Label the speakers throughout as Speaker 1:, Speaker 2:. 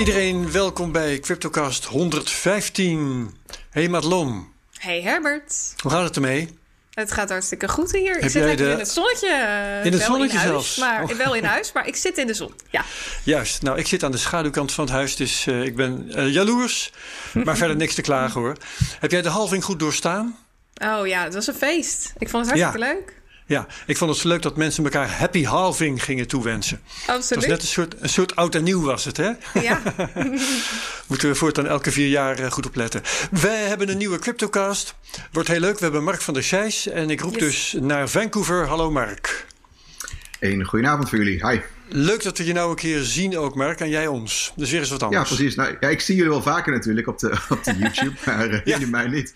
Speaker 1: Iedereen welkom bij CryptoCast 115. Hey Madelon.
Speaker 2: Hey Herbert.
Speaker 1: Hoe gaat het ermee?
Speaker 2: Het gaat hartstikke goed hier. Heb ik zit lekker de... in het zonnetje.
Speaker 1: In het zonnetje
Speaker 2: in
Speaker 1: zelfs?
Speaker 2: Maar, oh. Wel in huis, maar ik zit in de zon. Ja.
Speaker 1: Juist. Nou, ik zit aan de schaduwkant van het huis, dus uh, ik ben uh, jaloers. Maar verder niks te klagen hoor. Heb jij de halving goed doorstaan?
Speaker 2: Oh ja, het was een feest. Ik vond het hartstikke ja. leuk.
Speaker 1: Ja, ik vond het zo leuk dat mensen elkaar happy halving gingen toewensen.
Speaker 2: Absoluut.
Speaker 1: Het was net een soort, een soort oud en nieuw was het, hè?
Speaker 2: Ja.
Speaker 1: Moeten we voortaan elke vier jaar eh, goed opletten. Wij hebben een nieuwe CryptoCast. Wordt heel leuk. We hebben Mark van der Scheijs. En ik roep dus naar Vancouver. Hallo Mark.
Speaker 3: Een goedenavond voor jullie. Hi.
Speaker 1: Leuk dat we je nou een keer zien ook, Mark. En jij ons. Dus weer eens wat anders.
Speaker 3: Ja, precies. Nou, ja, ik zie jullie wel vaker natuurlijk op de, op de YouTube. maar uh, jullie mij niet.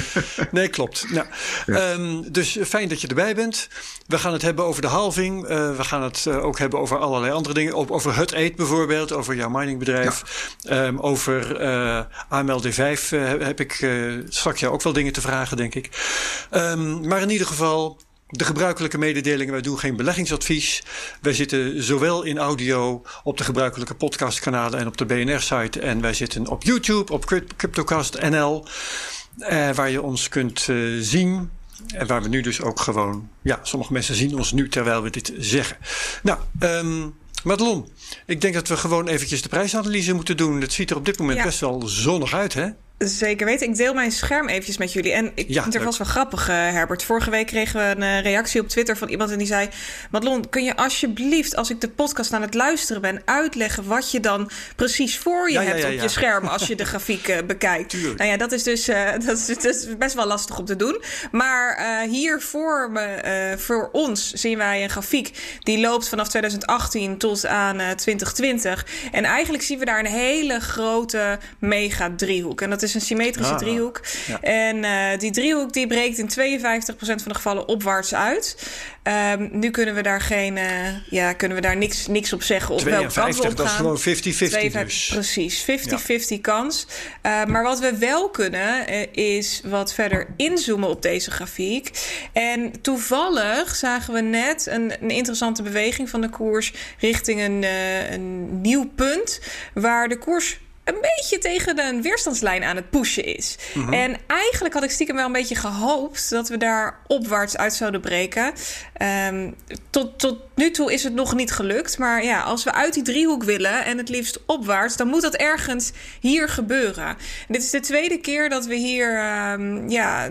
Speaker 1: nee, klopt. Nou, ja. um, dus fijn dat je erbij bent. We gaan het hebben over de halving. Uh, we gaan het uh, ook hebben over allerlei andere dingen. Over Hut Eat bijvoorbeeld. Over jouw miningbedrijf. Ja. Um, over uh, AMLD5 heb ik straks jou ook wel dingen te vragen, denk ik. Um, maar in ieder geval... De gebruikelijke mededelingen, wij doen geen beleggingsadvies. Wij zitten zowel in audio op de gebruikelijke podcastkanalen en op de BNR-site. En wij zitten op YouTube, op Cryptocast NL. Uh, waar je ons kunt uh, zien. En waar we nu dus ook gewoon. Ja, sommige mensen zien ons nu terwijl we dit zeggen. Nou, um, Madelon, ik denk dat we gewoon eventjes de prijsanalyse moeten doen. Het ziet er op dit moment ja. best wel zonnig uit, hè?
Speaker 2: Zeker weten. Ik deel mijn scherm eventjes met jullie. En ik
Speaker 1: ja,
Speaker 2: vind het vast wel grappig, uh, Herbert. Vorige week kregen we een uh, reactie op Twitter van iemand en die zei... Madelon, kun je alsjeblieft, als ik de podcast aan het luisteren ben... uitleggen wat je dan precies voor je
Speaker 1: ja,
Speaker 2: hebt
Speaker 1: ja,
Speaker 2: op je scherm... als je de grafiek uh, bekijkt.
Speaker 1: Tuurlijk.
Speaker 2: Nou ja, dat is dus dat is, dat is best wel lastig om te doen. Maar hier voor, me, voor ons zien wij een grafiek... die loopt vanaf 2018 tot aan 2020. En eigenlijk zien we daar een hele grote mega-driehoek. En dat is een symmetrische ah, driehoek.
Speaker 1: Ja.
Speaker 2: En uh, die driehoek die breekt in 52% van de gevallen opwaarts uit. Um, nu kunnen we daar geen, uh, ja, kunnen we daar niks, niks op zeggen op welke kant we
Speaker 1: dat is gewoon 50-50 dus.
Speaker 2: Precies, 50-50 ja. kans. Uh, maar wat we wel kunnen is wat verder inzoomen op deze grafiek. En toevallig zagen we net een, een interessante beweging van de koers richting een, een nieuw punt waar de koers een beetje tegen een weerstandslijn aan het pushen is.
Speaker 1: Mhm.
Speaker 2: Mm -hmm. En eigenlijk had ik stiekem wel een beetje gehoopt dat we daar opwaarts uit zouden breken. Um, tot, tot nu toe is het nog niet gelukt. Maar ja, als we uit die driehoek willen en het liefst opwaarts, dan moet dat ergens hier gebeuren. En dit is de tweede keer dat we hier um, ja,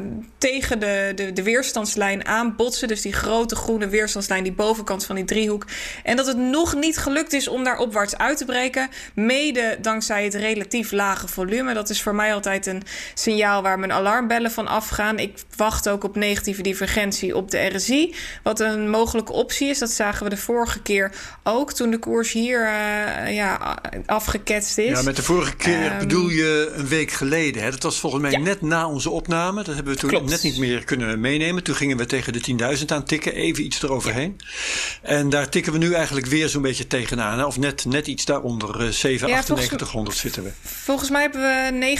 Speaker 2: tegen de, de, de weerstandslijn aanbotsen. Dus die grote groene weerstandslijn, die bovenkant van die driehoek. En dat het nog niet gelukt is om daar opwaarts uit te breken. Mede dankzij het relatief lage volume. Dat is voor mij altijd een signaal waar mijn alarmbellen van afgaan. Ik wacht ook op negatieve divergentie op de RSI. Wat een mogelijke optie is. Dat zagen we de vorige keer ook toen de koers hier uh, ja, afgeketst is.
Speaker 1: Ja, met de vorige keer um, bedoel je een week geleden. Hè? Dat was volgens mij ja. net na onze opname. Dat hebben we toen
Speaker 2: Klopt.
Speaker 1: Net niet meer kunnen meenemen. Toen gingen we tegen de 10.000 aan tikken. Even iets eroverheen. Ja. En daar tikken we nu eigenlijk weer zo'n beetje tegenaan. Hè? Of net, net iets daaronder. Uh, 7, ja, 9800 zitten we.
Speaker 2: Volgens mij hebben we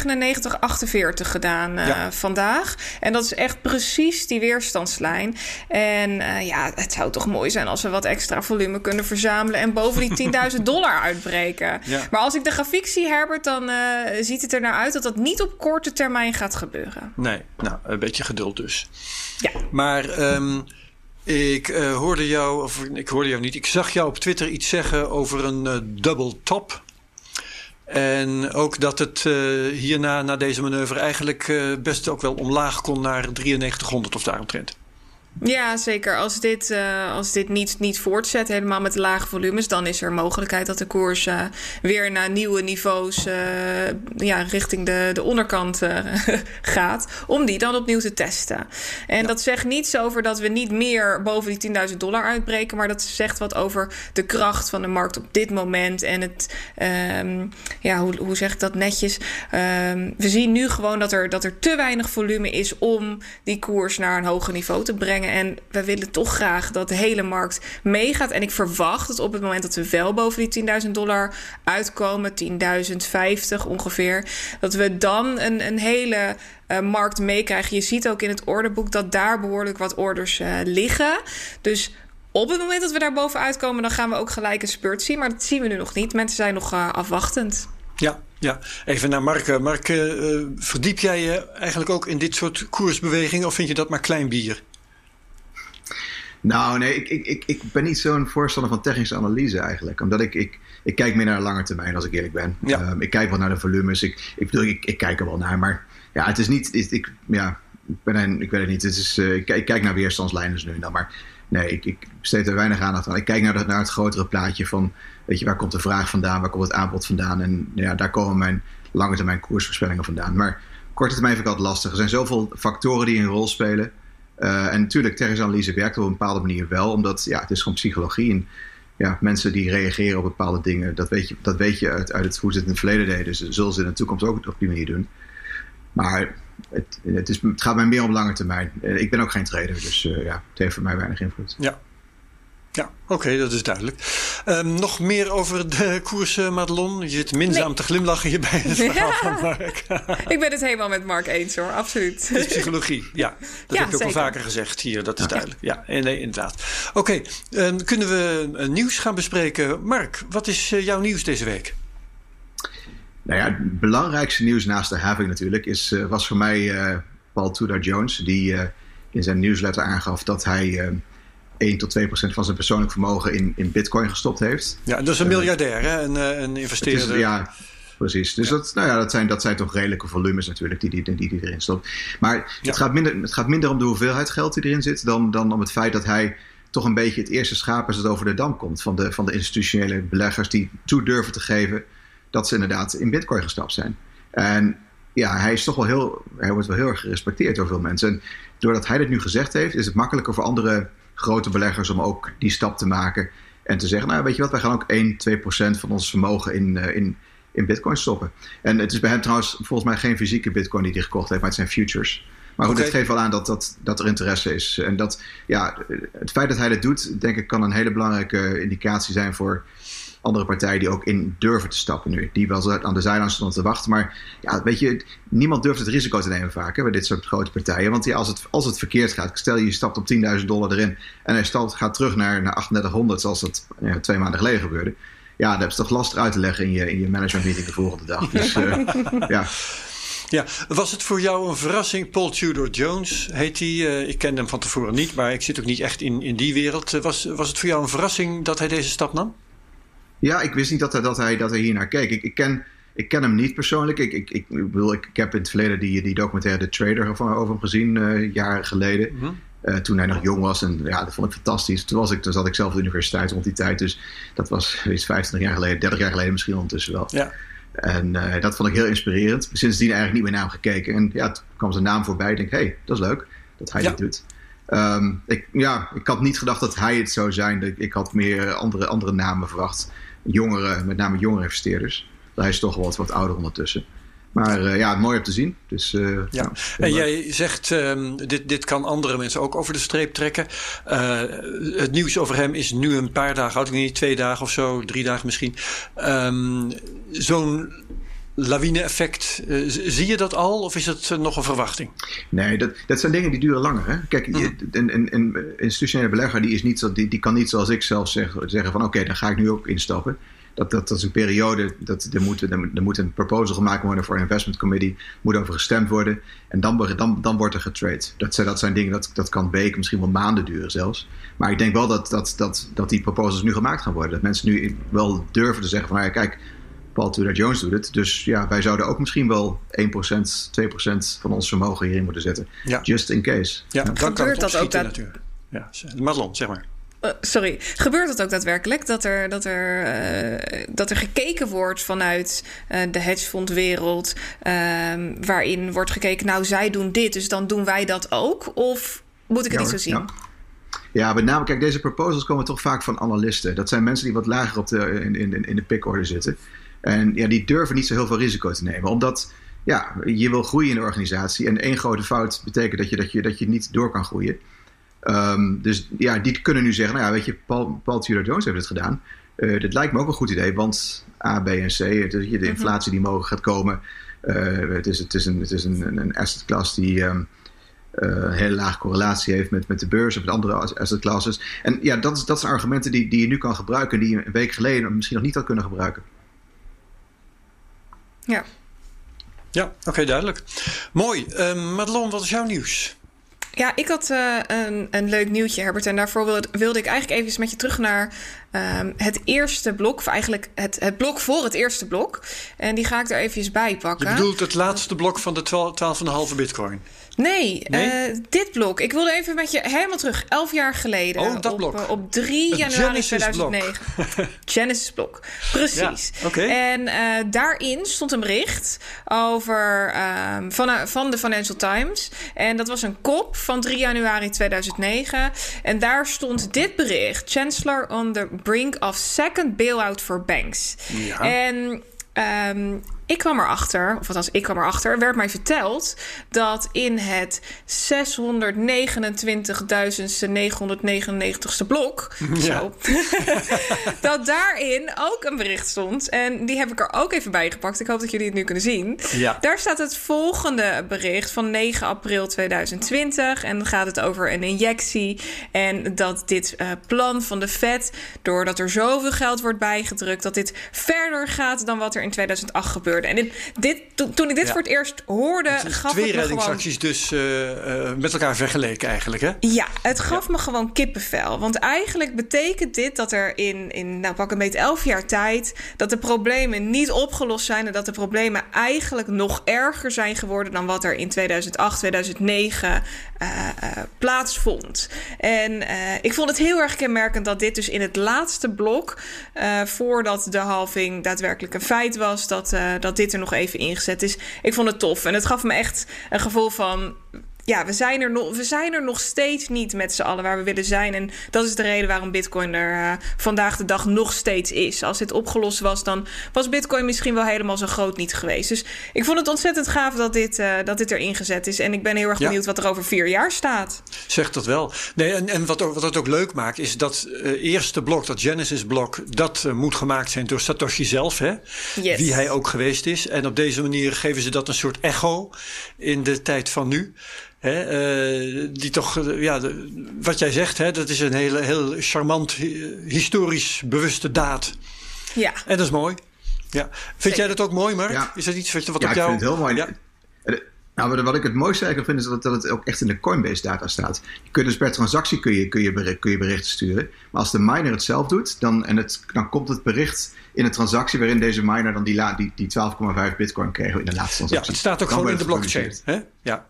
Speaker 2: 99,48 gedaan uh, ja. vandaag. En dat is echt precies die weerstandslijn. En uh, ja, het zou toch mooi zijn als we wat extra volume kunnen verzamelen... en boven die 10.000 dollar uitbreken.
Speaker 1: Ja.
Speaker 2: Maar als ik de grafiek zie, Herbert, dan uh, ziet het er naar uit... dat dat niet op korte termijn gaat gebeuren.
Speaker 1: Nee, nou, een beetje geduld dus.
Speaker 2: Ja.
Speaker 1: Maar... Um, ik uh, hoorde jou, of ik hoorde jou niet, ik zag jou op Twitter iets zeggen over een uh, double top. En ook dat het uh, hierna, na deze manoeuvre, eigenlijk best ook wel omlaag kon naar 9300 of daaromtrent.
Speaker 2: Ja, zeker. Als dit, uh, als dit niet, niet voortzet, helemaal met lage volumes, dan is er mogelijkheid dat de koers uh, weer naar nieuwe niveaus uh, ja, richting de, de onderkant gaat. Om die dan opnieuw te testen. En ja. dat zegt niets over dat we niet meer boven die 10.000 dollar uitbreken, maar dat zegt wat over de kracht van de markt op dit moment. En het, um, ja, hoe, hoe zeg ik dat netjes? Um, we zien nu gewoon dat er, dat er te weinig volume is om die koers naar een hoger niveau te brengen. En we willen toch graag dat de hele markt meegaat. En ik verwacht dat op het moment dat we wel boven die 10.000 dollar uitkomen, 10.050 ongeveer, dat we dan een, een hele uh, markt meekrijgen. Je ziet ook in het orderboek dat daar behoorlijk wat orders uh, liggen. Dus op het moment dat we daar bovenuit komen, dan gaan we ook gelijk een spurt zien. Maar dat zien we nu nog niet. Mensen zijn nog uh, afwachtend.
Speaker 1: Ja, ja. even naar Mark. Mark, verdiep jij je eigenlijk ook in dit soort koersbewegingen of vind je dat maar klein bier?
Speaker 3: Nou, nee, ik, ik, ik, ik ben niet zo'n voorstander van technische analyse eigenlijk. Omdat ik, ik, ik kijk meer naar de lange termijn, als ik eerlijk ben. Ja. Um, ik kijk wel naar de volumes. Ik, ik bedoel, ik, ik kijk er wel naar. Maar ja, het is niet. Ik, ja, ik, ben een, ik weet het niet. Het is, uh, ik, ik, kijk naar weerstandslijnen nu en dan. Maar nee, ik, ik besteed er weinig aandacht aan. Ik kijk naar, naar het grotere plaatje van. Weet je, waar komt de vraag vandaan? Waar komt het aanbod vandaan? En ja, daar komen mijn lange termijn koersvoorspellingen vandaan. Maar korte termijn vind ik altijd lastig. Er zijn zoveel factoren die een rol spelen. Uh, en natuurlijk, technische analyse werkt op een bepaalde manier wel, omdat ja, het is gewoon psychologie. En ja, mensen die reageren op bepaalde dingen, dat weet je, dat weet je uit, uit het, hoe ze het in het verleden deden. Dus zullen ze in de toekomst ook op die manier doen. Maar het, het, is, het gaat mij meer om lange termijn. Eh, ik ben ook geen trader, dus uh, ja, het heeft voor mij weinig invloed.
Speaker 1: Ja, ja, oké, dat is duidelijk. Um, nog meer over de koers, uh, Madelon? Je zit minzaam nee. te glimlachen hier bij het verhaal ja. van Mark.
Speaker 2: ik ben het helemaal met Mark eens hoor, absoluut.
Speaker 1: Het is psychologie, ja. Dat ja, heb je ook zeker. al vaker gezegd hier, dat is duidelijk. Ja, nee, inderdaad. Oké, okay, um, kunnen we nieuws gaan bespreken? Mark, wat is uh, jouw nieuws deze week?
Speaker 3: Nou ja, het belangrijkste nieuws naast de having natuurlijk is, uh, was voor mij Paul Tudor Jones, die in zijn newsletter aangaf dat hij 1 tot 2 procent van zijn persoonlijk vermogen in, in bitcoin gestopt heeft.
Speaker 1: Ja, dus een miljardair, hè? Een, eh, een investeerder.
Speaker 3: Is, ja, precies. Dus Dat, nou ja, dat, zijn, dat zijn toch redelijke volumes natuurlijk die, die, die, die erin stopt. Maar ja. het, gaat minder, het gaat minder om de hoeveelheid geld die erin zit... dan, dan om het feit dat hij toch een beetje het eerste schaap is dat over de dam komt... van de, van de institutionele beleggers die toe durven te geven... dat ze inderdaad in bitcoin gestapt zijn. En ja, hij is toch wel heel, hij wordt wel heel erg gerespecteerd door veel mensen. En doordat hij dit nu gezegd heeft, is het makkelijker voor andere grote beleggers om ook die stap te maken. En te zeggen, nou weet je wat, wij gaan ook 1, 2 procent van ons vermogen in, uh, in, in bitcoin stoppen. En het is bij hem trouwens volgens mij geen fysieke bitcoin die hij gekocht heeft, maar het zijn futures. Maar goed, okay. dit geeft wel aan dat, dat, dat er interesse is. En dat, ja, het feit dat hij dat doet, denk ik, kan een hele belangrijke indicatie zijn voor andere partijen die ook in durven te stappen nu. Die wel aan de zijlijn stonden te wachten. Maar ja, weet je, niemand durft het risico te nemen vaak hè, bij dit soort grote partijen. Want ja, als, het, als het verkeerd gaat, stel je stapt op 10.000 dollar erin en hij stapt, gaat terug naar, naar 3800 zoals dat ja, twee maanden geleden gebeurde. Ja, dat is toch lastig uit te leggen in je, in je management meeting de volgende dag. Dus uh, ja.
Speaker 1: Ja, was het voor jou een verrassing? Paul Tudor Jones heet hij. Uh, ik kende hem van tevoren niet, maar ik zit ook niet echt in, in die wereld. Uh, was, was het voor jou een verrassing dat hij deze stap nam?
Speaker 3: Ja, ik wist niet dat hij, dat hij, dat hij hier naar keek. Ik, ik, ken, ik ken hem niet persoonlijk. Ik, ik, ik, bedoel, ik, ik heb in het verleden die, die documentaire The Trader over hem gezien, uh, jaren geleden. Mm -hmm. uh, toen hij nog jong was. En ja, dat vond ik fantastisch. Toen, was ik, toen zat ik zelf op de universiteit rond die tijd. Dus dat was iets 25 jaar geleden, 30 jaar geleden misschien ondertussen wel. Ja. En uh, dat vond ik heel inspirerend. Sindsdien eigenlijk niet meer naar hem gekeken. En ja, toen kwam zijn naam voorbij. Ik denk, hé, hey, dat is leuk dat hij ja. dit doet. Um, ik, ja, ik had niet gedacht dat hij het zou zijn. Ik had meer andere, andere namen verwacht jongere, met name jongere investeerders. Hij is toch wat, wat ouder ondertussen. Maar uh, ja, mooi om te zien. Dus, uh,
Speaker 1: ja. en jij zegt, um, dit, dit kan andere mensen ook over de streep trekken. Uh, het nieuws over hem is nu een paar dagen oud. Ik niet, twee dagen of zo, drie dagen misschien. Um, Zo'n lawine-effect, zie je dat al of is het nog een verwachting?
Speaker 3: Nee, dat, dat zijn dingen die duren langer. Hè? Kijk, mm. een, een, een, institutionele belegger die, is niet, die, die kan niet zoals ik zelf zeg, zeggen van oké, okay, dan ga ik nu ook instappen. Dat, dat, dat is een periode, dat, er, moet, er, moet een proposal gemaakt worden voor een investment committee, moet over gestemd worden en dan, dan, dan wordt er getrade. Dat, dat zijn dingen, dat, dat kan weken, misschien wel maanden duren zelfs. Maar ik denk wel dat, dat, dat, dat die proposals nu gemaakt gaan worden. Dat mensen nu wel durven te zeggen van ja, kijk, Paul Tudor Jones doet het. Dus ja, wij zouden ook misschien wel 1%, 2% van ons vermogen hierin moeten zetten. Ja. Just in case.
Speaker 1: Ja, ja. dan kan het dat ook dat... natuurlijk. Ja, Madelon, zeg maar.
Speaker 2: Uh, sorry, gebeurt het ook daadwerkelijk dat er, dat er, uh, dat er gekeken wordt vanuit uh, de hedgefondwereld, waarin wordt gekeken, nou zij doen dit, dus dan doen wij dat ook? Of moet ik het ja, niet zo zien?
Speaker 3: Ja. Ja, met name, kijk, deze proposals komen toch vaak van analisten. Dat zijn mensen die wat lager op de, in, in, in de pickorde zitten. En ja, die durven niet zo heel veel risico te nemen. Omdat ja, je wil groeien in de organisatie. En één grote fout betekent dat je, dat je, dat je niet door kan groeien. Um, dus ja, die kunnen nu zeggen, nou ja, weet je, Paul, Paul Tudor Jones heeft het gedaan. Uh, dit lijkt me ook een goed idee, want A, B en C, het, de inflatie die mogelijk gaat komen. Uh, het, is, het is, een, het is een, een asset class die um, uh, een hele lage correlatie heeft met, met de beurs of met andere asset classes. En ja, dat, is, dat zijn argumenten die, die je nu kan gebruiken, die je een week geleden misschien nog niet had kunnen gebruiken.
Speaker 2: Ja.
Speaker 1: Ja, oké, duidelijk. Mooi. Uh, Madelon, wat is jouw nieuws?
Speaker 2: Ja, ik had uh, een, een leuk nieuwtje, Herbert. En daarvoor wilde, wilde ik eigenlijk even met je terug naar um, het eerste blok. Of eigenlijk het, het blok voor het eerste blok. En die ga ik er even bij pakken.
Speaker 1: Je bedoelt het laatste blok van de 12,5 bitcoin?
Speaker 2: Nee, nee? Uh, dit blok. Ik wilde even met je helemaal terug. Elf jaar geleden.
Speaker 1: Oh, dat
Speaker 2: op,
Speaker 1: blok.
Speaker 2: Uh, op 3
Speaker 1: Het
Speaker 2: januari
Speaker 1: Genesis
Speaker 2: 2009. Genesis blok. Precies.
Speaker 1: Ja.
Speaker 2: En uh, daarin stond een bericht over um, van, van de Financial Times. En dat was een kop van 3 januari 2009. En daar stond dit bericht. Chancellor on the brink of second bailout for banks.
Speaker 1: Ja.
Speaker 2: En um, ik kwam erachter, of althans ik kwam erachter, werd mij verteld dat in het 629.999ste blok,
Speaker 1: Ja.
Speaker 2: zo, dat daarin ook een bericht stond. En die heb ik er ook even bij gepakt. Ik hoop dat jullie het nu kunnen zien.
Speaker 1: Ja.
Speaker 2: Daar staat het volgende bericht van 9 april 2020. En dan gaat het over een injectie. En dat dit uh, plan van de Fed, doordat er zoveel geld wordt bijgedrukt, dat dit verder gaat dan wat er in 2008 gebeurde. En dit, dit, to, toen ik dit
Speaker 1: Ja.
Speaker 2: voor het eerst hoorde, gaf
Speaker 1: Twee
Speaker 2: het me gewoon...
Speaker 1: reddingsacties dus eh, eh, met elkaar vergeleken eigenlijk, hè?
Speaker 2: Ja, het gaf me gewoon kippenvel. Want eigenlijk betekent dit dat er in, in nou pak een beetje elf jaar tijd... dat de problemen niet opgelost zijn... en dat de problemen eigenlijk nog erger zijn geworden... dan wat er in 2008, 2009 uh, uh, plaatsvond. En uh, ik vond het heel erg kenmerkend dat dit dus in het laatste blok... uh, voordat de halving daadwerkelijk een feit was... dat, uh, dat dit er nog even ingezet is. Ik vond het tof. En het gaf me echt een gevoel van ja, we zijn, er nog, we zijn er nog steeds niet met z'n allen waar we willen zijn. En dat is de reden waarom Bitcoin er uh, vandaag de dag nog steeds is. Als dit opgelost was, dan was Bitcoin misschien wel helemaal zo groot niet geweest. Dus ik vond het ontzettend gaaf dat dit, uh, dat dit er ingezet is. En ik ben heel erg
Speaker 1: Ja.
Speaker 2: benieuwd wat er over vier jaar staat.
Speaker 1: Zegt dat wel. Nee, en, en wat, wat het ook leuk maakt, is dat eh, eerste blok, dat Genesis-blok, dat eh, moet gemaakt zijn door Satoshi zelf, hè?
Speaker 2: Yes.
Speaker 1: Wie hij ook geweest is. En op deze manier geven ze dat een soort echo in de tijd van nu. Hè, eh, die toch, eh, ja, de- wat jij zegt, hè, dat is een hele, heel charmant, hi- historisch bewuste daad.
Speaker 2: Ja.
Speaker 1: En dat is mooi. Ja. Vind jij dat ook mooi, Mark?
Speaker 3: Ja.
Speaker 1: Is dat iets wat, wat
Speaker 3: ja,
Speaker 1: op
Speaker 3: ik
Speaker 1: jou...
Speaker 3: vind het heel mooi.
Speaker 1: Ja.
Speaker 3: Eh, Nou, wat- ik het mooiste eigenlijk vind, is dat, dat het ook echt in de Coinbase data staat. Je kunt dus per transactie kun je, kun je, bericht, kun je berichten sturen. Maar als de miner het zelf doet, dan, en het, dan komt het bericht in een transactie waarin deze miner dan die, la- die, die 12,5 bitcoin kreeg in de laatste
Speaker 1: ja,
Speaker 3: transactie.
Speaker 1: het staat ook
Speaker 3: Dan
Speaker 1: gewoon in de blockchain. Hè? Ja.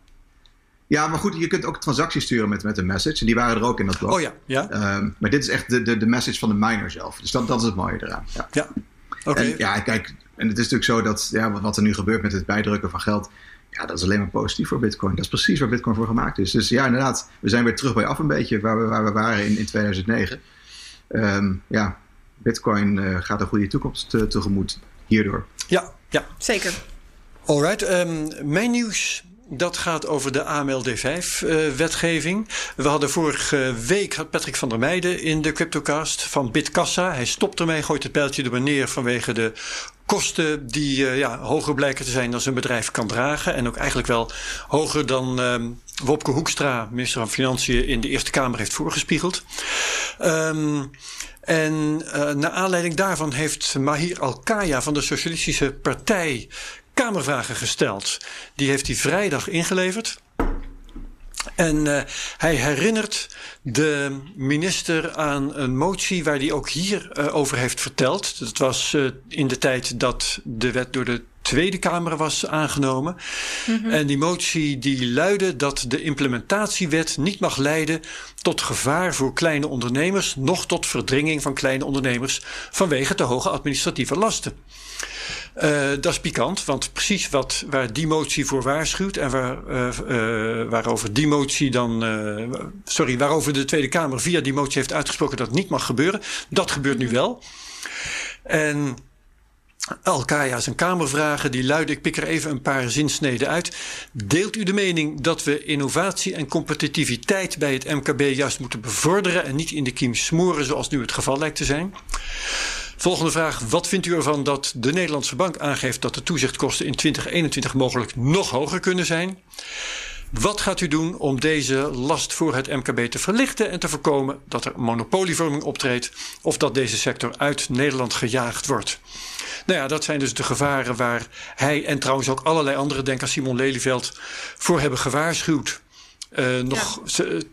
Speaker 3: Ja, maar goed, je kunt ook transacties sturen met, met een message. En die waren er ook in dat blok.
Speaker 1: Oh ja, ja.
Speaker 3: Ehm, maar dit is echt de, de, de message van de miner zelf. Dus dat, dat is het mooie eraan. Ja.
Speaker 1: ja. Oké.
Speaker 3: En ja, kijk, en het is natuurlijk zo dat ja, wat- wat er nu gebeurt met het bijdrukken van geld, ja, dat is alleen maar positief voor Bitcoin. Dat is precies waar Bitcoin voor gemaakt is. Dus ja, inderdaad, we zijn weer terug bij af een beetje waar we, waar we waren in, in 2009. Ehm, ja, Bitcoin eh, gaat een goede toekomst te- tegemoet hierdoor.
Speaker 1: Ja, ja.
Speaker 2: Zeker.
Speaker 1: Alright, ehm, mijn nieuws. Dat gaat over de AMLD5-wetgeving. we hadden vorige week Patrick van der Meijden in de Cryptocast van Bitkassa. Hij stopt ermee, gooit het pijltje er maar neer vanwege de kosten die eh, ja, hoger blijken te zijn dan zijn bedrijf kan dragen. En ook eigenlijk wel hoger dan ehm, Wopke Hoekstra, minister van Financiën, in de Eerste Kamer heeft voorgespiegeld. Ehm, en uh, naar aanleiding daarvan heeft Mahir Al-Kaya van de Socialistische Partij Kamervragen gesteld. Die heeft hij vrijdag ingeleverd. En uh, hij herinnert de minister aan een motie waar hij ook hier uh, over heeft verteld. Dat was uh, in de tijd dat de wet door de Tweede Kamer was aangenomen. Mm-hmm. En die motie die luidde dat de implementatiewet niet mag leiden tot gevaar voor kleine ondernemers, noch tot verdringing van kleine ondernemers vanwege te hoge administratieve lasten. Uh, dat is pikant, want precies wat, waar die motie voor waarschuwt en waar, uh, uh, waarover die motie dan, sorry, waarover de Tweede Kamer via die motie heeft uitgesproken dat niet mag gebeuren, dat gebeurt nu wel. En Alkaya zijn Kamervragen, die luiden, ik pik er even een paar zinsneden uit. Deelt u de mening dat we innovatie en competitiviteit bij het MKB juist moeten bevorderen en niet in de kiem smoren zoals nu het geval lijkt te zijn? Volgende vraag. Wat vindt u ervan dat de Nederlandse bank aangeeft dat de toezichtkosten in 2021 mogelijk nog hoger kunnen zijn? Wat gaat u doen om deze last voor het MKB te verlichten en te voorkomen dat er monopolievorming optreedt of dat deze sector uit Nederland gejaagd wordt? Nou ja, dat zijn dus de gevaren waar hij en trouwens ook allerlei anderen, denk aan Simon Lelyveld, voor hebben gewaarschuwd. Uh, nog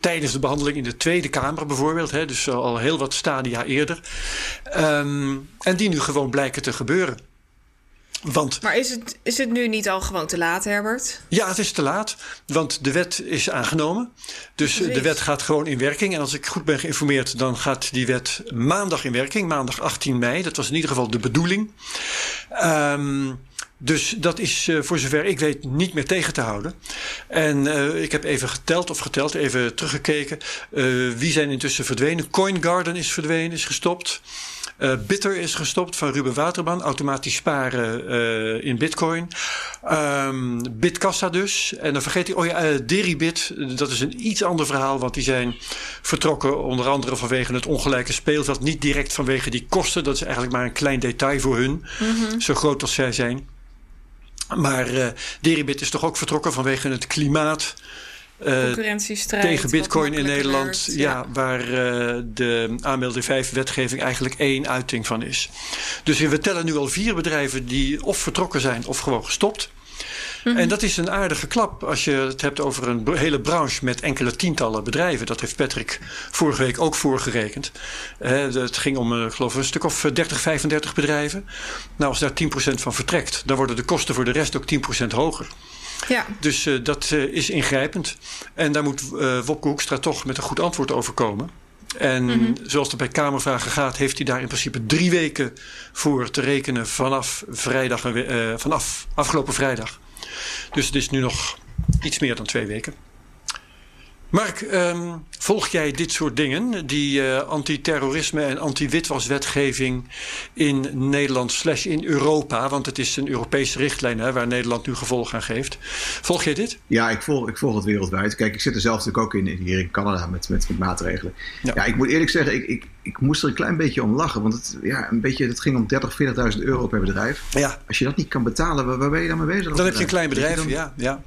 Speaker 1: tijdens de behandeling in de Tweede Kamer bijvoorbeeld. Hè, dus al heel wat stadia eerder. Um, en die nu gewoon blijken te gebeuren. Want,
Speaker 2: maar is het, is het nu niet al gewoon te laat, Herbert?
Speaker 1: Ja, het is te laat. Want de wet is aangenomen. Dus de wet gaat gewoon in werking. En als ik goed ben geïnformeerd, dan gaat die wet maandag in werking. Maandag 18 mei. Dat was in ieder geval de bedoeling. Um, dus dat is uh, voor zover ik weet niet meer tegen te houden. En uh, ik heb even geteld of geteld, even teruggekeken. Uh, wie zijn intussen verdwenen? Coin Garden is verdwenen, is gestopt. Bitter is gestopt van Ruben Waterman. Automatisch sparen in bitcoin. Um, Bitkassa dus. En dan vergeet ik, oh ja, Deribit. Dat is een iets ander verhaal. Want die zijn vertrokken onder andere vanwege het ongelijke speelveld. Niet direct vanwege die kosten. Dat is eigenlijk maar een klein detail voor hun. Mm -hmm. Zo groot als zij zijn. Maar uh, Deribit is toch ook vertrokken vanwege het klimaat.
Speaker 2: Uh, Concurrentiestrijd.
Speaker 1: Tegen bitcoin in Nederland. Ja, ja, waar uh, de aanmelding 5 wetgeving eigenlijk één uiting van is. Dus we tellen nu al vier bedrijven die of vertrokken zijn of gewoon gestopt. Mm -hmm. En dat is een aardige klap als je het hebt over een hele branche met enkele tientallen bedrijven. Dat heeft Patrick vorige week ook voorgerekend. Uh, het ging om, uh, geloof ik, een stuk of 30, 35 bedrijven. Nou, als daar 10% van vertrekt, dan worden de kosten voor de rest ook 10% hoger.
Speaker 2: Ja.
Speaker 1: Dus uh, dat is ingrijpend. En daar moet Wopke Hoekstra toch met een goed antwoord over komen. En mm -hmm. zoals het bij Kamervragen gaat, heeft hij daar in principe drie weken voor te rekenen vanaf, vrijdag, uh, vanaf afgelopen vrijdag. Dus het is nu nog iets meer dan twee weken. Mark, um, volg jij dit soort dingen? Die uh, antiterrorisme en anti-witwaswetgeving in Nederland slash in Europa. Want het is een Europese richtlijn hè, waar Nederland nu gevolg aan geeft. Volg jij dit?
Speaker 3: Ja, ik volg, ik volg het wereldwijd. Kijk, ik zit er zelf natuurlijk ook in, hier in Canada met, met, met maatregelen. Ja. ja. ik moet eerlijk zeggen, ik, ik, ik moest er een klein beetje om lachen. Want het, ja, een beetje, het ging om 30, 40.000 euro per bedrijf.
Speaker 1: Ja.
Speaker 3: Als je dat niet kan betalen, waar, waar ben je dan mee bezig?
Speaker 1: Dan heb je een klein bedrijf, dan, ja. ja.